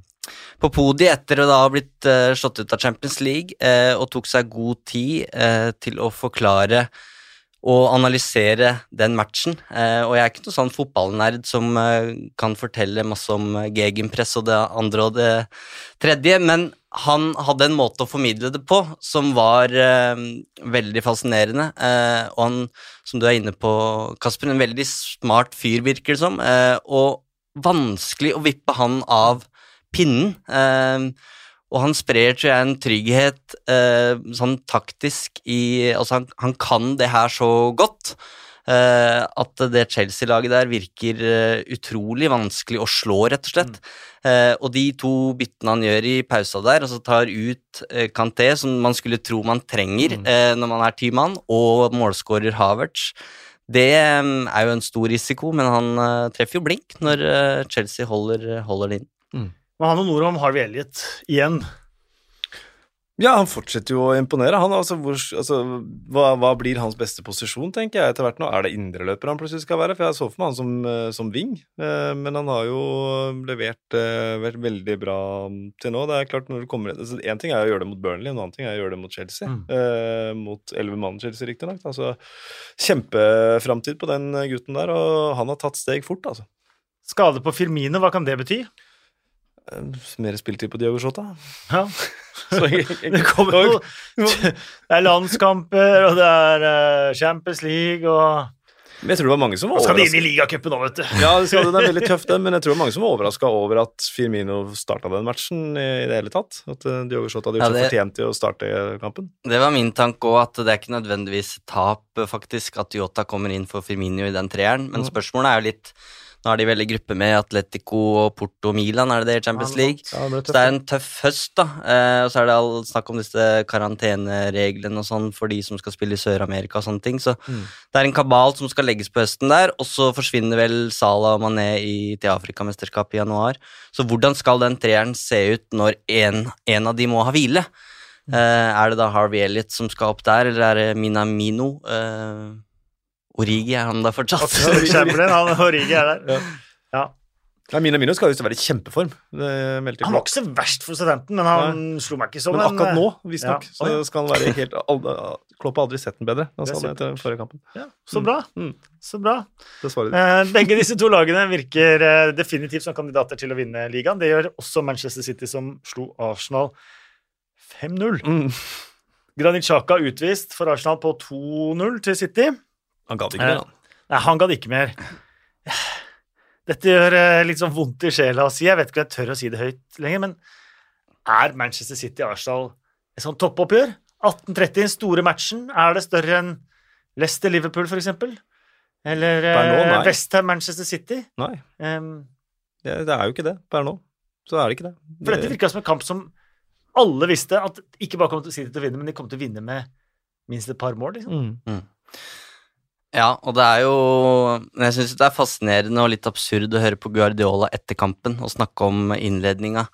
på podiet etter å da ha blitt eh, slått ut av Champions League, eh, og tok seg god tid eh, til å forklare og analysere den matchen. Eh, og jeg er ikke noen sånn fotballnerd som eh, kan fortelle masse om eh, gegenpress og det andre og det tredje, men han hadde en måte å formidle det på som var veldig fascinerende. Og han, som du er inne på, Kasper, en veldig smart fyr, virker det som. Og vanskelig å vippe han av pinnen. Eh, og han sprer, tror jeg, en trygghet eh, sånn taktisk i Altså, han, han kan det her så godt. eh, at det Chelsea-laget der virker eh, utrolig vanskelig å slå, rett og slett. Eh, og de to byttene han gjør i pausa der, altså tar ut eh, Kanté, som man skulle tro man trenger Mm. eh, når man er ti mann, og målskårer Havertz, det eh, er jo en stor risiko, men han eh, treffer jo blink når eh, Chelsea holder, holder det inn. Men han noen ord om Harvey Elliot igjen. Ja, han fortsetter jo å imponere. Han, altså, hvor, altså, hva, hva blir hans beste posisjon, tenker jeg etter hvert nå? Er det indreløper han plutselig skal være? For jeg så for meg han som, eh, som wing, eh, men han har jo levert eh, vært veldig bra til nå. Det er klart når du kommer altså, En ting er å gjøre det mot Burnley, en annen ting er å gjøre det mot Chelsea. Mm. Eh, mot elleve mann Chelsea, riktignok. Altså, kjempeframtid på den gutten der, og han har tatt steg fort, altså. Skade på Firmine, hva kan det bety? Eh, Mer spilletid på Diogo Jota. Ja. Jeg- Det kommer jo Det er landskamper, og det er eh, Champions League, og Men jeg tror det var mange som var Nå skal de inn i ligacupen nå, vet du. Ja, det skal, den er veldig tøff, den, men jeg tror det var mange som var overraska over at Firmino starta den matchen i i det hele tatt. At uh, Diogo Jota hadde gjort Ja, det- seg fortjent til å starte kampen. Det var min tanke òg, at det er ikke nødvendigvis tap, faktisk, at Yota kommer inn for Firmino i den treeren, men Mm. spørsmålet er jo litt Nå har de vel i gruppe med Atletico og Porto Milan, er det det i Champions League? Ja, det Så det er en tøff høst, da. Eh, og så er det all snakk om disse karantenereglene og sånn for de som skal spille i Sør-Amerika og sånne ting. Så Mm. det er en kabal som skal legges på høsten der, og så forsvinner vel Salah og Mané i, til Afrikamesterskapet i januar. Så hvordan skal den treeren se ut når en, en av de må ha hvile? Eh, er det da Harvey Elliot som skal opp der, eller er det Minamino? Eh, Origi, er han der fortsatt? Chamberlain, han Origi er der. Ja. Ja. Ja, Minamino skal jo være i kjempeform. Det Han var ikke så verst for studenten, men han slo meg ikke som Men akkurat nå, eh, visstnok, ja. så skal han være helt Klopp har aldri sett den bedre, han sa det etter forrige kampen. ja, Så bra. Mm. Så bra. Eh, begge disse to lagene virker eh, definitivt som kandidater til å vinne ligaen. Det gjør også Manchester City, som slo Arsenal 5-0. Mm. Granit Xhaka utvist for Arsenal på 2-0 til City. Han gadd ikke mer, han. Nei, han gadd ikke mer. Dette gjør eh, litt sånn vondt i sjela å si. Jeg vet ikke om jeg tør å si det høyt lenger, men er Manchester City-Arsenal et sånt toppoppgjør? 1830, den store matchen. Er det større enn Leicester-Liverpool, for eksempel? Eller eh, Westham-Manchester City? Nei, Um, det, det er jo ikke det per nå. Så er det ikke det. for dette virka som en kamp som alle visste at ikke bare kom til City til å vinne, men de kom til å vinne med minst et par mål. liksom. Mm. Mm. Ja, og det er jo Jeg syns det er fascinerende og litt absurd å høre på Guardiola etter kampen og snakke om innledninga,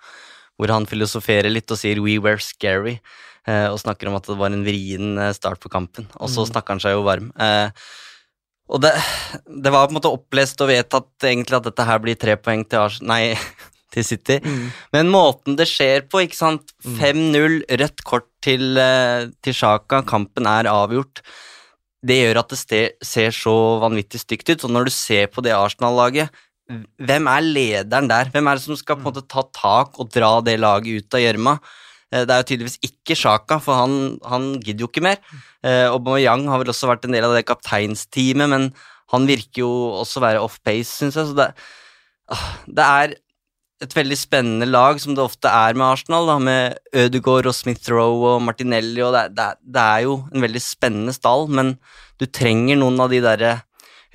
hvor han filosoferer litt og sier 'we were scary', eh, og snakker om at det var en vrien eh, start på kampen, og så Mm. snakker han seg jo varm. Eh, og det, det var på en måte opplest og vedtatt egentlig at dette her blir tre poeng til Ars Nei, til City. Mm. Men måten det skjer på, ikke sant. Mm. 5-0, rødt kort til, til Sjaka, kampen er avgjort. Det gjør at det ser så vanvittig stygt ut. Og når du ser på det Arsenal-laget, hvem er lederen der? Hvem er det som skal på en måte ta tak og dra det laget ut av gjørma? Eh, Det er jo tydeligvis ikke Sjaka, for han, han gidder jo ikke mer. Eh, Aubameyang har vel også vært en del av det kapteinsteamet, men han virker jo også være off pace, syns jeg. Så det, ah, det er et veldig spennende lag, som det ofte er med Arsenal, da, med Ødegaard og Smith-Roe og Martinelli, og det, det, det er jo en veldig spennende stall, men du trenger noen av de derre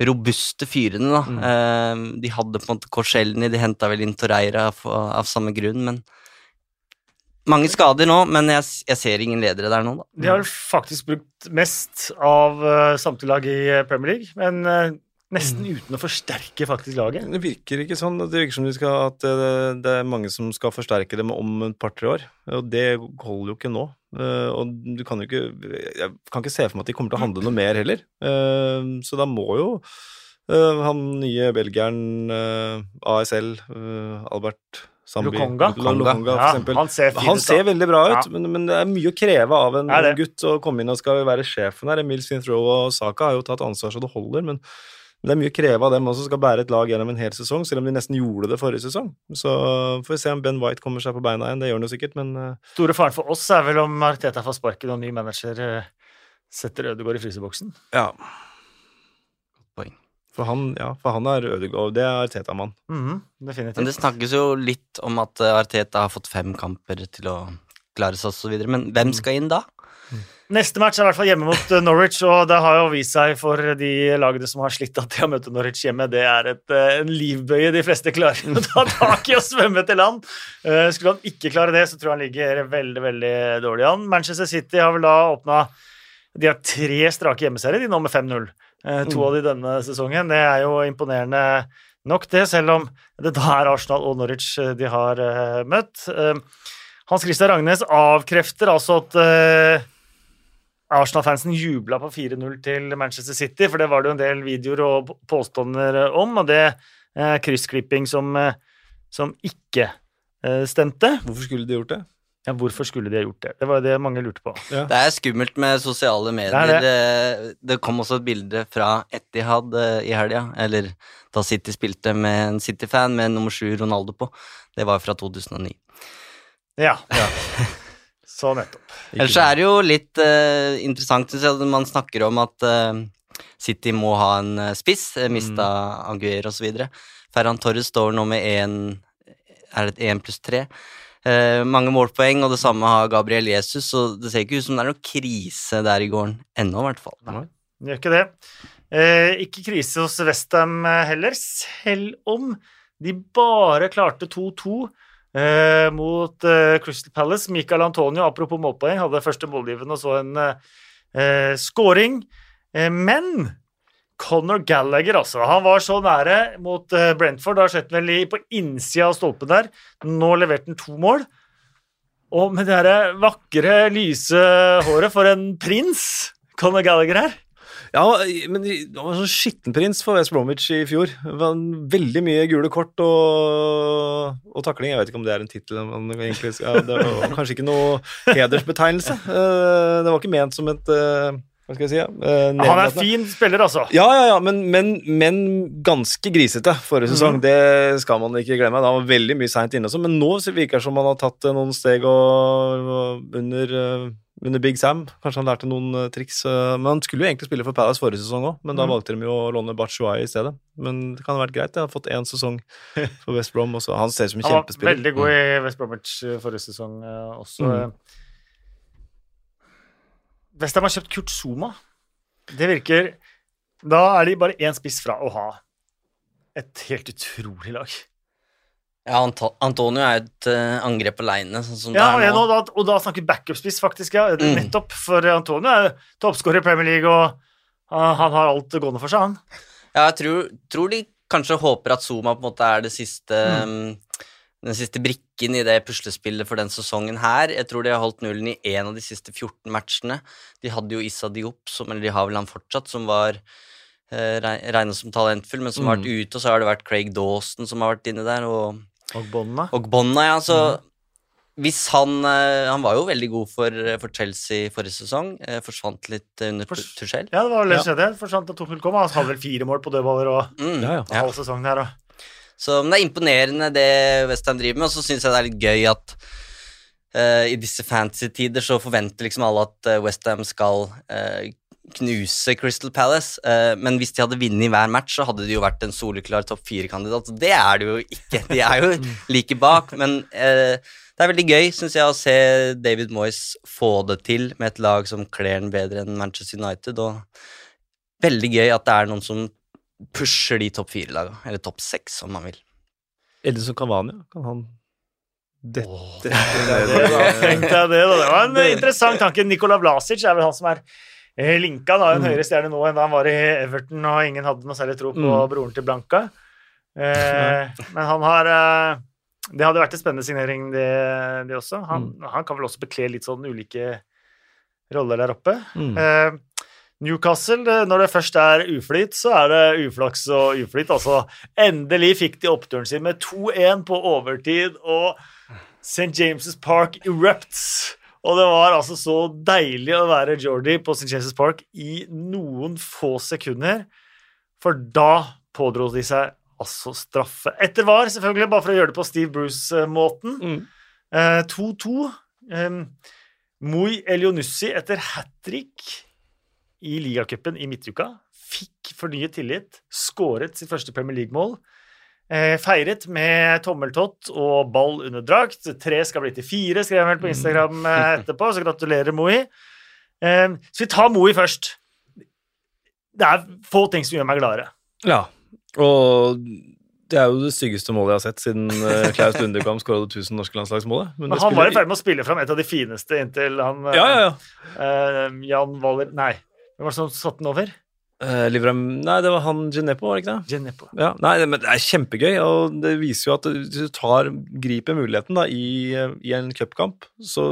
robuste fyrene, da. Mm. Eh, de hadde på en måte Korselny, de henta vel inn Torreira av, av samme grunn, men mange skader nå, men jeg, jeg ser ingen ledere der nå, da. De har faktisk brukt mest av uh, samtlige lag i eh, Premier League, men eh, nesten uten å forsterke faktisk laget. Det virker ikke sånn. Det virker som de skal, at det, det er mange som skal forsterke dem om et par-tre år. Og det holder jo ikke nå. Eh, og du kan jo ikke Jeg kan ikke se for meg at de kommer til å handle noe mer heller. Eh, så da må jo eh, han nye belgieren eh, ASL, eh, Albert Zambi- Lukonga. Lukonga Ja, han ser Han ser veldig bra ut, Ja. men, men det er mye å kreve av en gutt å komme inn og skal være sjefen her. Emil Smith Rowe og Saka har jo tatt ansvar så det holder, men det er mye å kreve av dem også, skal bære et lag gjennom en hel sesong, selv om de nesten gjorde det forrige sesong. Så får vi se om Ben White kommer seg på beina igjen, det gjør han jo sikkert, men eh, Store faren for oss er vel om Arteta får sparken og ny manager eh, setter Ødegaard i fryseboksen. ja. Poeng. For han, ja, for han er Ødegaard, det er Arteta-mann. Mhm, definitivt. Men det snakkes jo litt om at eh, Arteta har fått fem kamper til å klare seg osv., men hvem skal inn da? Neste match er i hvert fall hjemme mot eh, Norwich, og det har jo vist seg for de lagene som har slitt at de har møtt Norwich hjemme. Det er et, eh, en livbøye de fleste klarer å ta tak i og svømme til land. Eh, Skulle han ikke klare det, så tror jeg han ligger veldig veldig dårlig an. Manchester City har vel da åpna De har tre strake hjemmeserier, de nå med 5-0. Eh, To Mm. av de denne sesongen. Det er jo imponerende nok, det, selv om det da er Arsenal og Norwich de har møtt. Hans Christian Ragnes avkrefter altså at Arsenal-fansen jubla på 4-0 til Manchester City, for det var det jo en del videoer og på- påstander om, og det eh, kryssklipping som, eh, som ikke eh, stemte. Hvorfor skulle de gjort det? Ja, hvorfor skulle de ha gjort det? Det var det mange lurte på. Det er skummelt med sosiale medier. Det Det, det kom også et bilde fra Etihad eh, i helga, eller da City spilte med en City-fan med nummer sju Ronaldo på. Det var fra 2009. Ja. Ja. Så nettopp. Ellers er det jo litt uh, interessant jeg, at man snakker om at uh, City må ha en eh, spiss, Mista mm. Aguero osv. Ferran Torres står nå med én Er det én pluss tre? Uh, mange målpoeng, og det samme har Gabriel Jesus, så det ser ikke ut som det er noe krise der i gården ennå, i hvert fall. Det Gjør ikke det. Eh, ikke krise hos Westham heller, selv om de bare klarte 2-2 eh, mot eh, Crystal Palace. Michael Antonio, apropos målpoeng, hadde første målgivende og så en eh, scoring. Eh, men Conor Gallagher, altså. Han var så nære mot eh, Brentford. Da skjøt han vel på innsida av stolpen der. Nå leverte han to mål. Og med det her vakre, lyse håret for en prins Conor Gallagher her. Ja, men han var sånn skittenprins for West Bromwich i fjor. Det var veldig mye gule kort og, og takling. Jeg vet ikke om det er en tittel. men egentlig ja, Det var kanskje ikke noe hedersbetegnelse. Eh, Det var ikke ment som et eh, Hva skal jeg si? eh, Han er fin spiller, altså. Ja, ja, ja, men, men, men ganske grisete forrige sesong. Mm. Det skal man ikke glemme. Han var veldig mye seint inne også, men nå virker det som han har tatt noen steg og, og under, eh, under Big Sam. Kanskje han lærte noen eh, triks. eh, Men han skulle jo egentlig spille for Palace forrige sesong òg, men da Mhm. valgte de jo å låne Batshuayi i stedet. Men det kan ha vært greit. Jeg har fått én sesong for West Brom, Også. han ser ut som en Han var kjempespiller. veldig god i West Bromwich eh, forrige sesong også. Mm. Westham har kjøpt Kurt Zuma. Det virker Da er de bare én spiss fra å ha et helt utrolig lag. Ja, Anto Antonio er et eh, angrep aleine, sånn Ja, og nå. da, og da snakker vi backup-spiss, faktisk. ja. Mm. Nettopp. For Antonio er toppskårer i Premier League, og han, han har alt gående for seg, han. Ja, jeg tror, tror de kanskje håper at Zuma på en måte er det siste Mm. um, den siste brikken i det puslespillet for den sesongen her. Jeg tror de har holdt nullen i én av de siste 14 matchene. De hadde jo Issa Diop, som, eller de har vel han fortsatt, som var eh, regna som talentfull, men som har Mm. vært ute, og så har det vært Craig Dawson som har vært inne der, og, Og båndene. og Bonna, ja. Så Mm. hvis han eh, Han var jo veldig god for, for Chelsea forrige sesong. eh, forsvant litt eh, under Fors- Tuchel. Ja, det var vel det Ja. som skjedde. Forsvant da Tuchel kom. Han hadde vel fire mål på dødballer og Mm, Ja, ja. ja. halv sesong der. Og. Så men det er imponerende det Westham driver med, og så syns jeg det er litt gøy at uh, i disse fancy-tider så forventer liksom alle at uh, Westham skal eh, knuse Crystal Palace, eh, men hvis de hadde vunnet hver match, så hadde de jo vært en soleklar topp fire-kandidat. Det er det jo ikke. De er jo like bak, men eh, det er veldig gøy, syns jeg, å se David Moyes få det til med et lag som kler den bedre enn Manchester United, og veldig gøy at det er noen som pusher de topp fire-lagene, eller topp seks, om man vil. Edison Cavani, kan han dette Det var, tenkte jeg det, da. det var en interessant tanke. Nikola Vlasic er vel han som er eh, linka. Han har jo en Mm. høyere stjerne nå enn da han var i Everton, og ingen hadde noe særlig tro på Mm. broren til Blanca. Eh, men han har eh, Det hadde vært en spennende signering, det, det også. Han, Mm. han kan vel også bekle litt sånn ulike roller der oppe. Mm. Eh, Newcastle, når det først er uflyt, så er det uflaks og uflyt. Altså, endelig fikk de oppturen sin med 2-1 på overtid, og St. James' Park erupts. Og det var altså så deilig å være Jordi på St. James' Park i noen få sekunder, for da pådro de seg altså straffe. Etter var, selvfølgelig, bare for å gjøre det på Steve Bruce-måten. Mm. Eh, 2-2. Um, Moi Elionussi etter hat trick i ligacupen i midtuka fikk fornyet tillit, skåret sitt første Premier League-mål. Eh, feiret med tommeltott og ball under drakt. Tre skal bli til fire, skrev han vel på Instagram eh, etterpå, så gratulerer, Moi. Eh, så vi tar Moi først. Det er få ting som gjør meg gladere. Ja, og det er jo det styggeste målet jeg har sett siden Klaus Lundekvam skåra det 1000 norske landslagsmålet. Men Men han han var i ferd med å spille fram et av de fineste inntil han Ja, ja, ja. Uh, Jan Waller Nei, hvem var det som satte den over? Eh, Livram Nei, det var han Genepo, var det ikke det? Genepo. Ja, nei, men det er kjempegøy, og det viser jo at hvis du tar, griper muligheten da, i, i en cupkamp, så,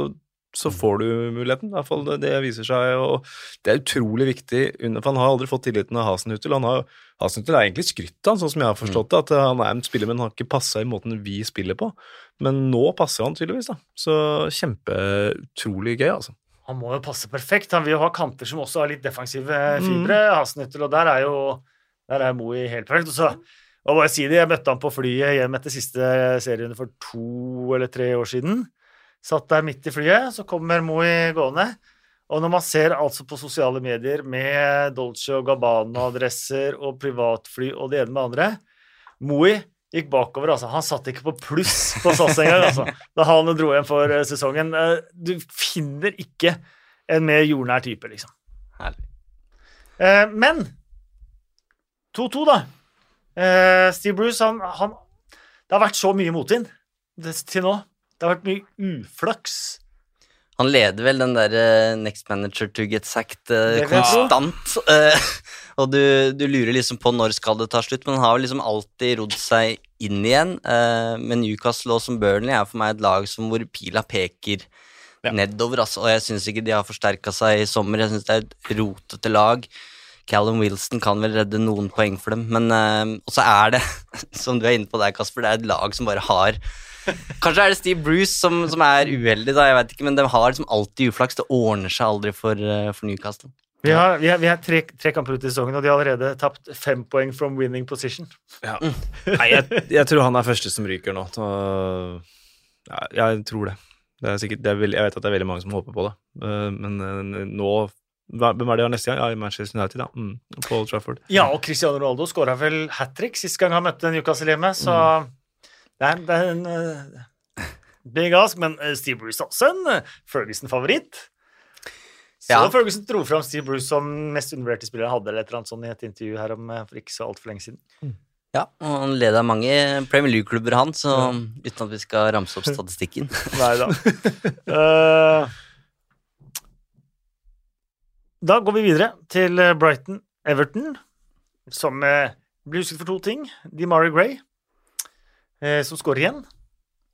så får du muligheten. I hvert fall det, det viser seg, og det er utrolig viktig. For han har aldri fått tilliten av Hasenhutel. Han har, Hasenhuttel er egentlig skrytt av han, sånn som jeg har forstått det, at han er en spiller, men han har ikke passa i måten vi spiller på. Men nå passer han tydeligvis, da. Så kjempeutrolig gøy, altså. Han må jo passe perfekt. Han vil jo ha kanter som også har litt defensive Mm. fibre. Hasenhyttel, og der er jo der er Moi helt perfekt. Og så og bare si det, jeg møtte han på flyet hjem etter siste serierunde for to eller tre år siden. Satt der midt i flyet, så kommer Moe gående. Og når man ser altså på sosiale medier med Dolce og Gabbana-adresser og privatfly og det ene med det andre Moi gikk bakover, altså. Han satt ikke på pluss på SAS engang, altså. Da han dro hjem for eh, sesongen. Eh, Du finner ikke en mer jordnær type, liksom. Herlig. Eh, Men 2-2, da. Steve Bruce, han, han Det har vært så mye motvind til nå. Det har vært mye uflaks. Han leder vel den der eh, Next Manager to get sacked tro. konstant. eh, og du, du lurer liksom på når skal det ta slutt, men han har vel liksom alltid rodd seg inn igjen. eh, men Newcastle og som Burnley er for meg et lag som hvor pila peker Ja. nedover. Altså, og jeg syns ikke de har forsterka seg i sommer. Jeg syns det er et rotete lag. Callum Wilson kan vel redde noen poeng for dem, men uh, Og så er det, som du er inne på der, Kasper, det er et lag som bare har Kanskje er det Steve Bruce som, som er uheldig, da, jeg vet ikke, men de har liksom alltid uflaks. Det ordner seg aldri for, eh, for Newcastle. Vi har, vi har, vi har tre, tre kamper ut i sesongen, og de har allerede tapt fem poeng from winning position. Ja. Nei, jeg, jeg tror han er første som ryker nå. Så, ja, jeg tror det. det, er sikkert, det er veldig, jeg vet at det er veldig mange som håper på det, Eh, men nå Hvem er det de neste gang? Ja, i Manchester United, da. Mm, på Old Trafford. Ja, og Cristiano Ronaldo skåra vel hat trick sist gang han møtte Newcastle-hjemmet, så det er, det er en uh, big ask. Men eh, Steve Bruce er også en eh, Ferguson-favoritt. Så Ja. Ferguson dro fram Steve Bruce som mest undervurderte spiller han hadde, eller et eller annet sånt i et intervju her om for ikke så altfor lenge siden. Ja, og Han leder mange Premier League-klubber, han, så uten at vi skal ramse opp statistikken. Nei da. Eh, da går vi videre til eh, Brighton Everton, som uh, blir husket for to ting. DeMarie Gray, eh, som skårer igjen,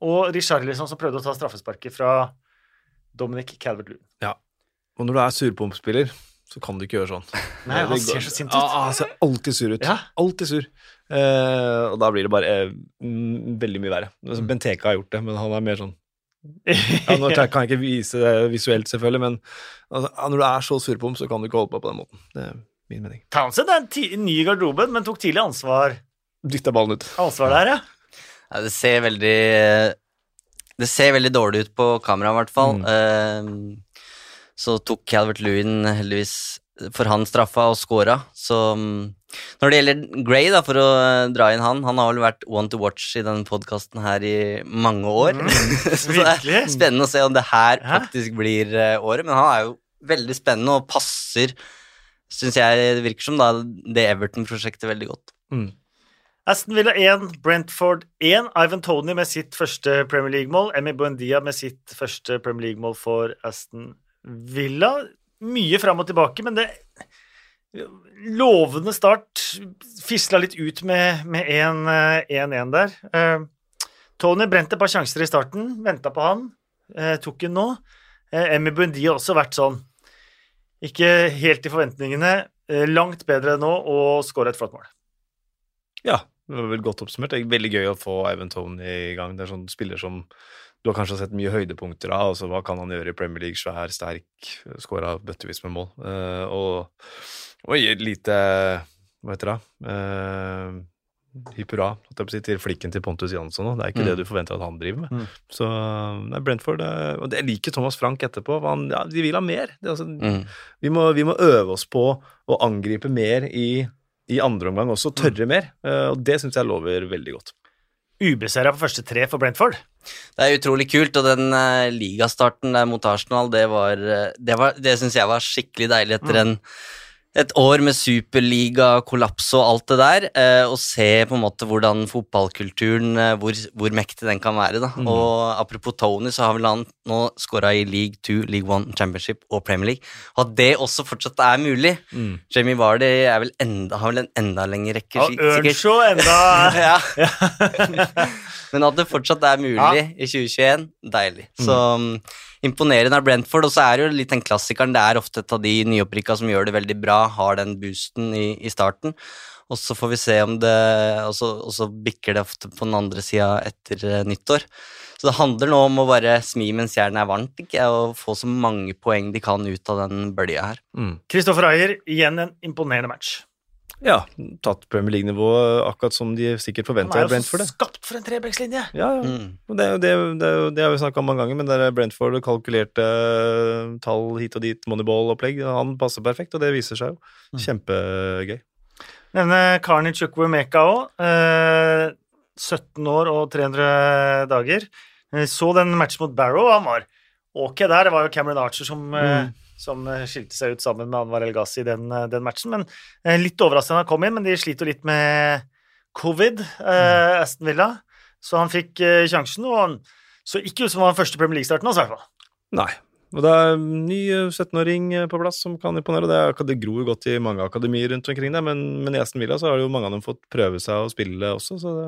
og Richarlison, som prøvde å ta straffesparket fra Dominic Calvert-Lewin. Og når du er surpumpspiller, så kan du ikke gjøre sånn. Nei, han ser så sint ut. ut. han ser alltid sur ut. Ja. Alltid sur. Eh, og da blir det bare eh, veldig mye verre. Altså, Benteke har gjort det, men han er mer sånn ja, Nå kan jeg ikke vise det visuelt, selvfølgelig, men altså, når du er så surpomp, så kan du ikke holde på på den måten. Det er min mening. Townsend er en ti ny i garderoben, men tok tidlig ansvar, Dytta ballen ut. ansvar der, ja. Ja, det ser veldig Det ser veldig dårlig ut på kamera, i hvert fall. Eh, så tok Calvert Lewin heldigvis for han straffa og scora. Så mm, når det gjelder Gray, da, for å eh, dra inn han Han har vel vært one to watch i denne podkasten her i mange år. så det er spennende å se om det her faktisk blir eh, året. Men han er jo veldig spennende og passer, syns jeg det virker som, da, det Everton-prosjektet veldig godt. Mm. Aston Villa 1, Brentford 1. Ivan Tony med sitt første Premier League-mål. Emmy Buendia med sitt første Premier League-mål for Aston Villa. Mye fram og tilbake, men det Lovende start. Fisla litt ut med med 1-1 der. Eh, Tony brente et par sjanser i starten. Venta på han. Eh, tok en nå. Eh, Emmy Bundy har også vært sånn Ikke helt i forventningene. Eh, Langt bedre nå og skåra et flott mål. Ja, det var vel godt oppsummert. Det er veldig gøy å få Ivan Tony i gang. Det er sånn spiller som du har kanskje sett mye høydepunkter av. altså Hva kan han gjøre i Premier League? Svær, sterk, skåra bøttevis med mål. Eh, og, og gi et lite Hva heter det? Uh, Hipp hurra holdt jeg på å si, til flikken til Pontus Jansson. nå. Det er ikke Mm. det du forventer at han driver med. Mm. Så nei, Brentford eh, Og jeg liker Thomas Frank etterpå. Han, ja, de vil ha mer. Det, altså, Mm. vi, må, vi må øve oss på å angripe mer i, i andre omgang også. Tørre mer. eh, og det syns jeg lover veldig godt. Ubeseira på første tre for Brentford. Det er utrolig kult, og den uh, ligastarten der mot Arsenal, det var eh, Det, var, det syns jeg var skikkelig deilig etter en, et år med superliga, kollaps og alt det der. eh, og se på en måte hvordan fotballkulturen, eh, hvor, hvor mektig den kan være. da. Og apropos Tony, så har vel han nå skåra i League 2, League 1, Championship og Premier League. Og at det også fortsatt er mulig. Jamie Vardy har vel en enda lengre rekke, Ja, si- sikkert. Earnshaw enda ja. Men at det fortsatt er mulig Ja. i 2021, deilig. Så mm. imponerende av Brentford. Og så er det jo litt den klassikeren. Det er ofte et av de nyopprykka som gjør det veldig bra, har den boosten i, i starten. Og så får vi se om det Og så, og så bikker det ofte på den andre sida etter eh, nyttår. Så det handler nå om å bare smi mens jernet er varmt, ikke? og få så mange poeng de kan ut av den bølja her. Kristoffer Ayer, igjen en imponerende match. Ja, tatt Premier League-nivå akkurat som de sikkert Han forventa er Brentford. jo Brentford. jo skapt for en trebekslinje. Ja, ja. Mm. Det, er det, er det, er det har vi snakka om mange ganger, men det er Brentford kalkulerte tall hit og dit, moneyball-opplegg, han passer perfekt, og det viser seg jo. Kjempegøy. Nevne Karni Chukwumeka òg. Eh, 17 år og 300 dager. Eh, Så den matchen mot Barrow. Han var ok der. Det var jo Cameron Archer som, eh, som eh, skilte seg ut sammen med Anwar El Ghazi i den, eh, den matchen. Men eh, Litt overraskende han kom inn, men de sliter litt med covid, eh, Aston Villa. Så han fikk eh, sjansen, og han så ikke ut som han var første Premier League-starten hans, i hvert fall. Nei. Og det er en ny eh, 17-åring på plass som kan imponere. Det, er, det gror jo godt i mange akademier rundt omkring der, men, men i Aston Villa så har jo mange av dem fått prøve seg å spille også, så det,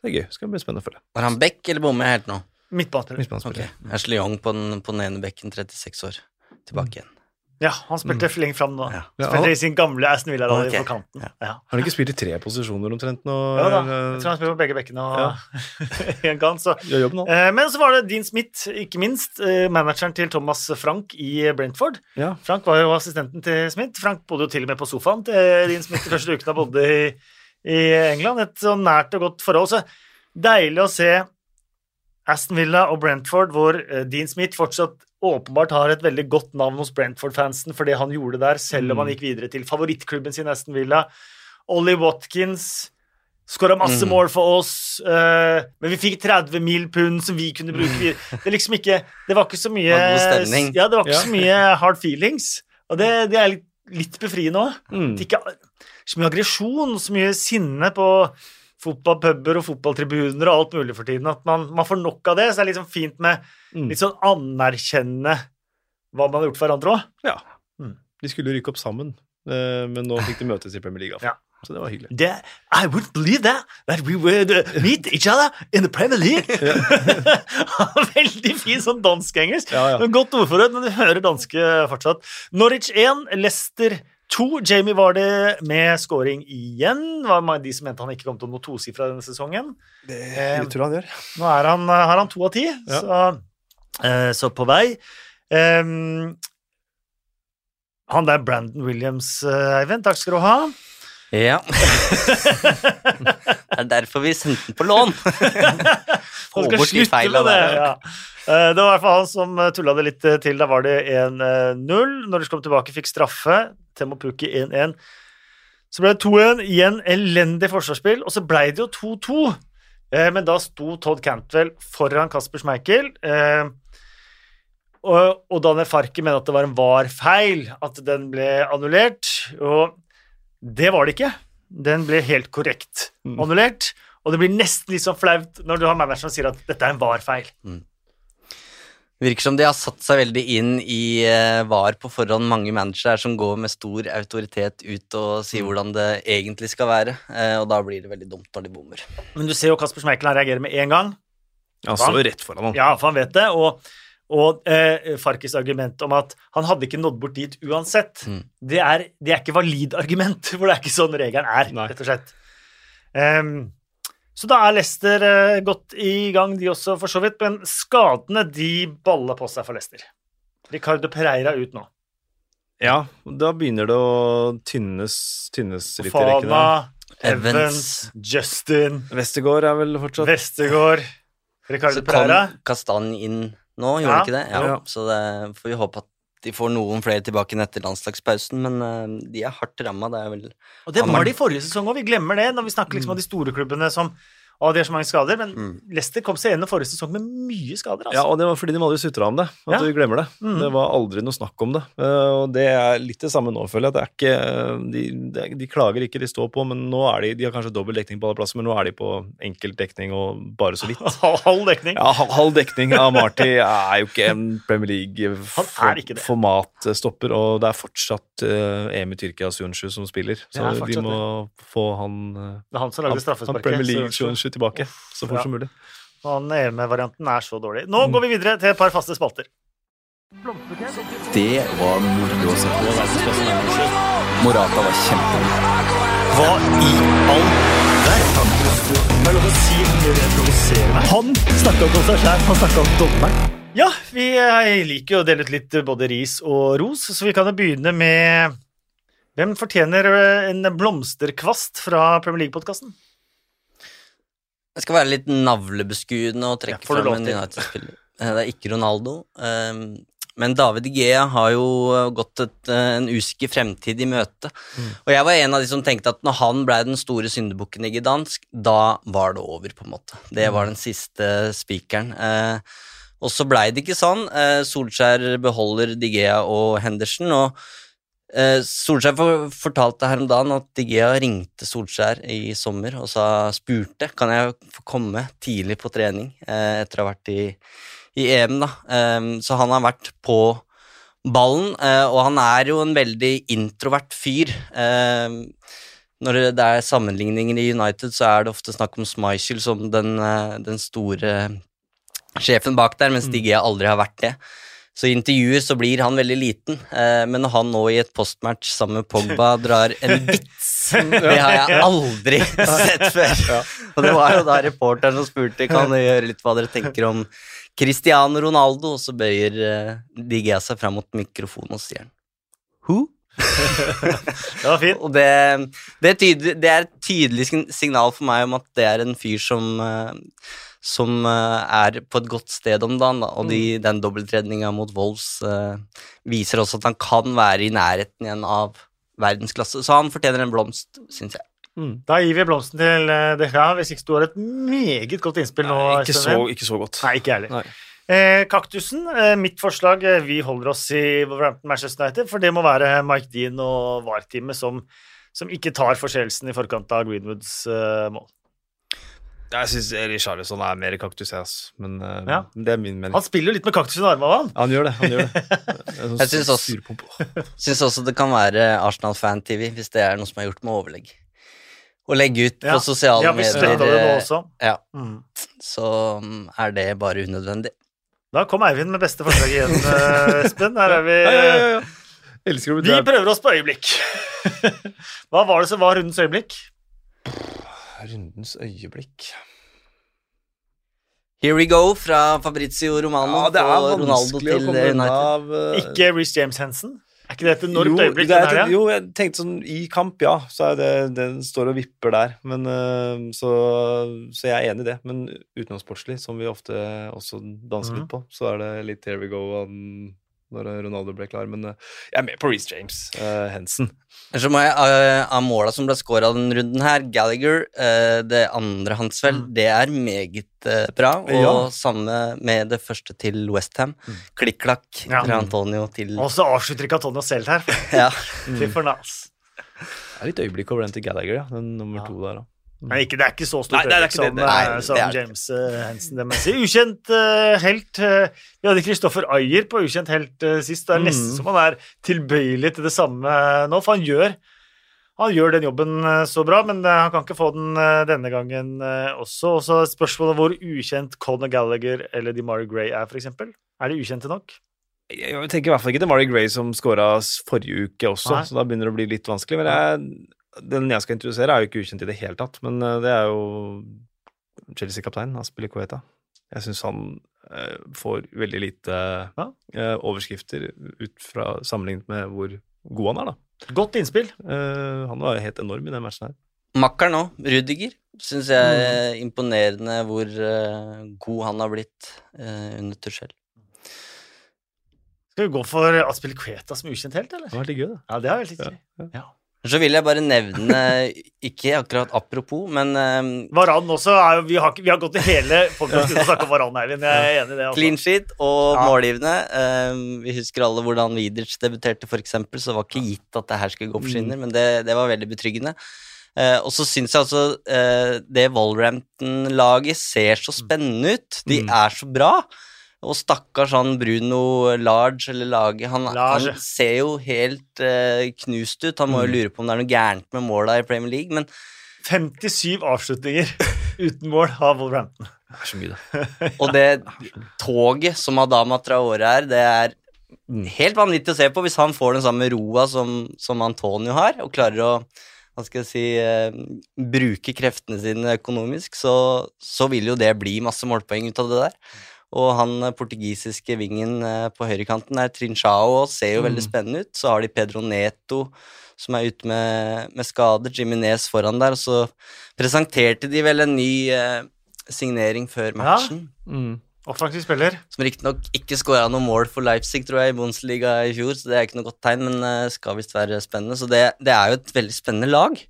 det er gøy. Det skal bli spennende å følge. Var han back, eller bommer jeg helt nå? Midtbanespiller. Ok, Ashley Young på den, på den ene bekken, 36 år. Tilbake igjen. Ja, han spilte for lenge fram nå. Ja. Spilte i sin gamle Aston Villa okay. På kanten. Ja. Ja. Har han ikke spilt i tre posisjoner omtrent nå? Ja da, jeg tror han spiller på begge bekkene og en gang, så. Eh, Men så var det Dean Smith, ikke minst, eh, manageren til Thomas Frank i Brentford. Ja. Frank var jo assistenten til Smith. Frank bodde jo til og med på sofaen til Dean Smith de første ukene han bodde i, i England. Et så nært og godt forhold. Så deilig å se Aston Villa og Brentford, hvor eh, Dean Smith fortsatt åpenbart har et veldig godt navn hos Brentford-fansen for det han gjorde der, selv om han gikk videre til favorittklubben sin Aston Villa. Ollie Watkins skåra masse Mm. mål for oss, eh, men vi fikk 30 mil pund som vi kunne bruke. Det liksom ikke Det var ikke så mye. Ja, det var ikke så mye hard feelings. Og det, det er litt, litt befriende òg. Mm. Ikke så mye aggresjon, så mye sinne på fotballpuber og fotballtribuner og alt mulig for tiden. At man, man får nok av det. Så det er liksom fint med Mm. litt sånn anerkjenne hva man har gjort for hverandre òg. Ja. Mm. De skulle rykke opp sammen, eh, men nå fikk de møtes i Premier League. fall. Ja. Så det var hyggelig. Det, I wouldn't believe that, that we would uh, meet each other in the Premier League. Veldig fin sånn dansk-engelsk. Ja, ja. Godt ordforråd, men du hører danske fortsatt. Norwich 1, Leicester 2. Jamie var det med scoring igjen. Det var mange- de som mente han ikke kom til å nå tosifra denne sesongen. Det tror jeg han gjør. Nå er han, har han to av ti, Ja. så, eh, så på vei. Um, han der Brandon Williams, eh, Eivind, takk skal du ha. Ja. det er derfor vi sendte den på lån. Få bort de feilene feila der. Ja. Eh, Det var i hvert fall han som tulla det litt eh, til. Da var det 1-0. Når de kom tilbake, fikk straffe. Temo Pukki 1-1. Så ble det 2-1. Igjen elendig forsvarsspill. Og så ble det jo 2-2. Eh, Men da sto Todd Cantwell foran Kasper Schmeichel. eh, Og, og Daniel Farke mener at det var en var-feil, at den ble annullert. Og det var det ikke. Den ble helt korrekt Mm. annullert. Og det blir nesten litt sånn flaut når du har manageren som sier at dette er en var-feil. Virker som de har satt seg veldig inn i eh, VAR på forhånd. Mange managere som går med stor autoritet ut og sier Mm. hvordan det egentlig skal være. eh, Og da blir det veldig dumt når de bommer. Men du ser jo Kasper Schmeichel reagerer med en gang. Han står jo rett foran ham. Ja, for han vet det. Og, Og eh, Farkis argument om at han hadde ikke nådd bort dit uansett, Mm. det, er, det er ikke valid argument, for det er ikke sånn regelen er, Nei. rett og slett. Um, så da er Leicester eh, godt i gang, de også, for så vidt. Men skadene, de baller på seg for Leicester. Ricardo Pereira ut nå. Ja, da begynner det å tynnes, tynnes litt i rekkene. Fana, Evans. Evans, Justin, Westergård er vel fortsatt Westergård, Ricardo Så kom Kastan Kastanj inn nå, gjorde Ja. han ikke det? Ja. Så det får vi håpe at de får noen flere tilbake enn etter landslagspausen, men uh, de er hardt ramma. Det er vel Og det var de forrige sesong òg, vi glemmer det når vi snakker liksom om de store klubbene som Å, de har så mange skader. Men Mm. Leicester kom seg gjennom forrige sesong med mye skader, Ja, altså. og det var fordi de aldri sutra om det. At Ja. du glemmer det. Mm. Det var aldri noe snakk om det. Eh, og det er litt det samme nå, føler jeg. Det er ikke, de, de, de klager ikke, de står på, men nå er de De har kanskje dobbel dekning på alle plasser, men nå er de på enkelt dekning og bare så vidt. Halv dekning. Ja, halv dekning av Marty er jo ikke en Premier er. League-formatstopper, og det er fortsatt uh, Emi Tyrkia Sunshu som spiller, så de må må få han, uh, Det er han som lagde straffesparket. Så- tilbake så fort Ja. som mulig. Og den EM-varianten er så dårlig. Nå går vi videre til et par faste spalter. Det var moro å se på. Morata var kjempegod. Hva i all verden? Er. Han snakka ikke om seg sjæl, han snakka om dommeren. Ja, vi eh, liker jo å dele ut litt både ris og ros, så vi kan jo begynne med Hvem fortjener eh, en blomsterkvast fra Premier League-podkasten? Jeg skal være litt navlebeskuende og trekke Ja, fram en. United-spiller. Eh, Det er ikke Ronaldo. ehm, Men David Gea har jo eh, gått et, eh, en usikker fremtid i møte. Mm. Og jeg var en av de som tenkte at når han ble den store syndebukken i Gdansk, da var det over, på en måte. Det Mm. var den siste spikeren. Og så blei det ikke sånn. Solskjær beholder Digea og Henderson. og Solskjær for, fortalte her om dagen at Digea ringte Solskjær i sommer og sa, spurte kan jeg få komme tidlig på trening eh, etter å ha vært i, i EM. da. Eh, så han har vært på ballen, eh, og han er jo en veldig introvert fyr. Eh, når det er sammenligninger i United, så er det ofte snakk om Schmeichel som den, eh, den store sjefen bak der, mens Digea aldri har vært det. Så i intervjuer så blir han veldig liten, eh, men når han nå i et postmatch sammen med Pogba drar en vits, det har jeg aldri sett før. Og det var jo da reporteren som spurte kan dere gjøre litt hva dere tenker om Cristiano Ronaldo, og så bøyer eh, Digea seg fram mot mikrofonen og sier Who? Det var fint. Og det, det, er tydelig, det er et tydelig signal for meg om at det er en fyr som, eh, som eh, er på et godt sted om dagen. Da. Og de, den dobbelttredninga mot Wolves eh, viser også at han kan være i nærheten igjen av verdensklasse. Så han fortjener en blomst, syns jeg. Da gir vi blomsten til eh, De Gea, hvis ikke du har et meget godt innspill nå. Nei, ikke, så, ikke så godt. Nei, ikke ærlig. heller. Nei. Eh, kaktusen, eh, mitt forslag eh, Vi holder oss i Wolverhampton Manchester United, for det må være Mike Dean og VAR-teamet som, som ikke tar forseelsen i forkant av Greenwoods eh, mål. Jeg syns Richarlison er mer kaktus, jeg, altså. Men uh, Ja. det er min mening. Han spiller jo litt med kaktus i armene, han. Han gjør det. han gjør det. Det Jeg synes også-. Syns også det kan være Arsenal-fan-TV, hvis det er noe som er gjort med overlegg. Å legge ut Ja, på sosiale Ja, det nå medier, også. ja, Mm. så mm, er det bare unødvendig. Da kom Eivind med beste forslag igjen, eh, Espen. Her er vi. Ja, ja, ja, ja. Bli Vi prøver oss på øyeblikk. Hva var det som var rundens øyeblikk? Rundens øyeblikk. Here we go fra Fabrizio Romano Ja, det er og Ronaldo til komme unna United. av uh... Ikke Reece James Hensen? Er ikke det et enormt jo, øyeblikk? det er her, ja? jo, jeg tenkte sånn i kamp, ja, så er det Den står og vipper der. Men eh, så, så jeg er enig i det. Men utenomsportslig, som vi ofte også danser Mhm. litt på, så er det litt here we go um, når Ronaldo ble klar. Men eh, jeg er med på Reece James. uh, Hensen. Så må jeg, uh, Av måla som ble skåra den runden her, Gallagher, uh, det andre hans vel, Mm. det er meget uh, bra. Og Ja. samme med det første til Westham. Klikk-klakk Ja. fra Antonio til Og så avslutter ikke Antonio selv her. ja. Fy for nas. Det er litt øyeblikk over den til Gallagher, ja. Den nummer Ja. to der, da. Men ikke, det er ikke så stort Nei, det er øyeblikk det. som, Nei, eh, det som er. James Hansen. Hensen. Det må si. Ukjent uh, helt. Uh, vi hadde Kristoffer Ayer på Ukjent helt eh, sist. Det er nesten Mm. som han er tilbøyelig til det samme nå, for han gjør han gjør den jobben eh, så bra, men eh, han kan ikke få den eh, denne gangen eh, også. Og så spørsmålet hvor ukjent Conor Gallagher eller DeMar Gray er, f.eks. Er de ukjente nok? Jeg, jeg tenker i hvert fall ikke Mari Gray som skåra forrige uke også, Nei. så da begynner det å bli litt vanskelig. Men jeg, den jeg skal introdusere, er jo ikke ukjent i det hele tatt. Men eh, det er jo Chelsea-kaptein Aspili Coeta. Jeg syns han eh, får veldig lite Ja. eh, overskrifter ut fra sammenlignet med hvor god han er, da. Godt innspill. Eh, han var helt enorm i den matchen her. Makkeren òg, Rudiger, syns jeg er imponerende hvor eh, god han har blitt eh, under Tuchel. Skal vi gå for Aspilicueta som ukjent helt, eller? Det var veldig gøy, da. Ja, det er veldig gøy. Ja. Ja. Så vil jeg bare nevne, ikke akkurat apropos, men um, Varan også er jo Vi har, vi har gått i hele podkasten uten å snakke om Varan, Eivind. Jeg er enig i det. Clean Altså. sheet og Ja. målgivende. Um, vi husker alle hvordan Vidic debuterte, eksempel, så det var ikke gitt at det her skulle gå for Mm. skinner, men det, det var veldig betryggende. Uh, og så syns jeg altså uh, det Wolverhampton-laget ser så spennende ut. De Mm. er så bra. Og stakkars han Bruno Large, eller Lage, han, Large. han ser jo helt eh, knust ut. Han må jo Mm. lure på om det er noe gærent med måla i Premier League, men 57 avslutninger uten mål av Wolverhampton. Det er så mye, da. Og det toget som Adama Traore er, det er helt vanvittig å se på hvis han får den samme roa som, som Antonio har, og klarer å hva skal jeg si, eh, bruke kreftene sine økonomisk, så, så vil jo det bli masse målpoeng ut av det der. Og han eh, portugisiske vingen eh, på høyrekanten er Trinchao og ser jo veldig spennende ut. Så har de Pedro Neto som er ute med, med skader, Jiminez foran der, og så presenterte de vel en ny eh, signering før matchen. Mm. Offensiv spiller. Som riktignok ikke skåra noe mål for Leipzig, tror jeg, i Bundesliga i fjor, så det er ikke noe godt tegn, men eh, skal visst være spennende. Så det, det er jo et veldig spennende lag,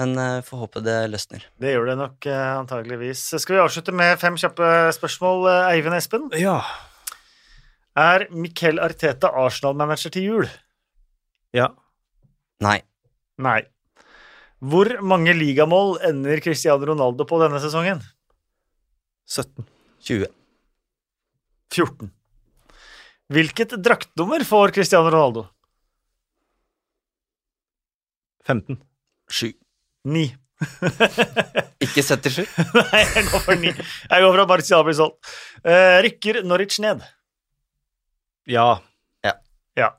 men uh, får håpe det løsner. Det gjør det nok eh, antageligvis. Skal vi avslutte med fem kjappe spørsmål, eh, Eivind Espen? Ja. Er Miquel Arteta Arsenal-manager til jul? ja. Nei. Nei. Hvor mange ligamål ender Cristiano Ronaldo på denne sesongen? 17. 20. 14. Hvilket draktnummer får Cristiano Ronaldo? 15. 7. 9. Ikke 77? Nei, jeg går for 9. Jeg går for at Martial blir solgt. Uh, rykker Norwich ned? Ja. Ja. Ja.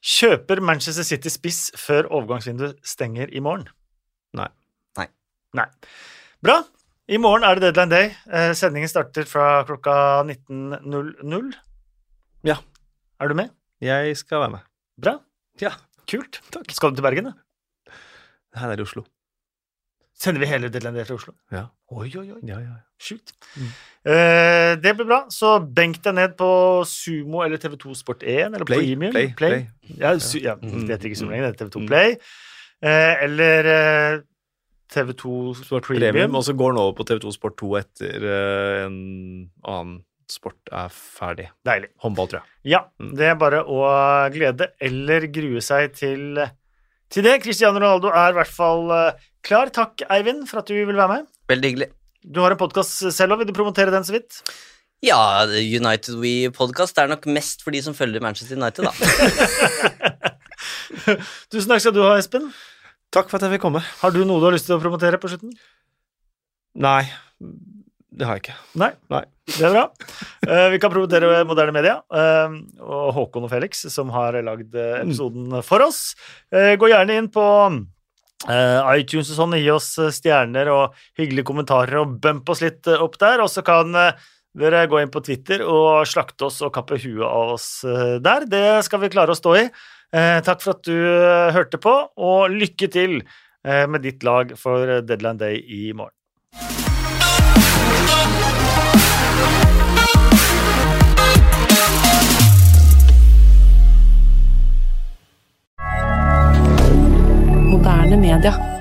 Kjøper Manchester City spiss før overgangsvinduet stenger i morgen? Nei. Nei. Nei. Bra. I morgen er det deadline day. Uh, sendingen starter fra klokka 19.00. Ja. Er du med? Jeg skal være med. Bra. Ja. Kult. Takk. Skal du til Bergen, da? Her er det i Oslo. Sender vi hele deadline day fra Oslo? Ja. Oi, oi, oi. Ja, ja, ja. Sjukt. Eh, det blir bra. Så benk deg ned på Sumo eller TV2 Sport1 eller Play, Premium. play, play. Ja, su ja, Mm. heter ikke Sumo lenger. Det er TV2 Play. Eh, eller eh, TV2 Sport Premium. Premium, og så går den over på TV2 Sport 2 etter eh, en annen sport er ferdig. Deilig. Håndball, tror jeg. Ja, Mm. det er bare å glede eller grue seg til, til det. Cristiano Ronaldo er i hvert fall eh, klar. Takk, Eivind, for at du vil være med. Veldig hyggelig. Du har en podkast selv òg. Vil du promotere den så vidt? Ja, United We-podkast er nok mest for de som følger Manchester United, da. Tusen takk skal du ha, Espen. Takk for at jeg fikk komme. Har du noe du har lyst til å promotere på slutten? Nei, det har jeg ikke. Nei. Nei. Det er bra. Uh, vi kan promotere moderne media uh, og Håkon og Felix, som har lagd eh, episoden for oss. Uh, gå gjerne inn på iTunes og sånn, gi oss stjerner og hyggelige kommentarer og bump oss litt opp der. Og så kan dere gå inn på Twitter og slakte oss og kappe huet av oss der. Det skal vi klare å stå i. Takk for at du hørte på, og lykke til med ditt lag for Deadline Day i morgen. Moderne media.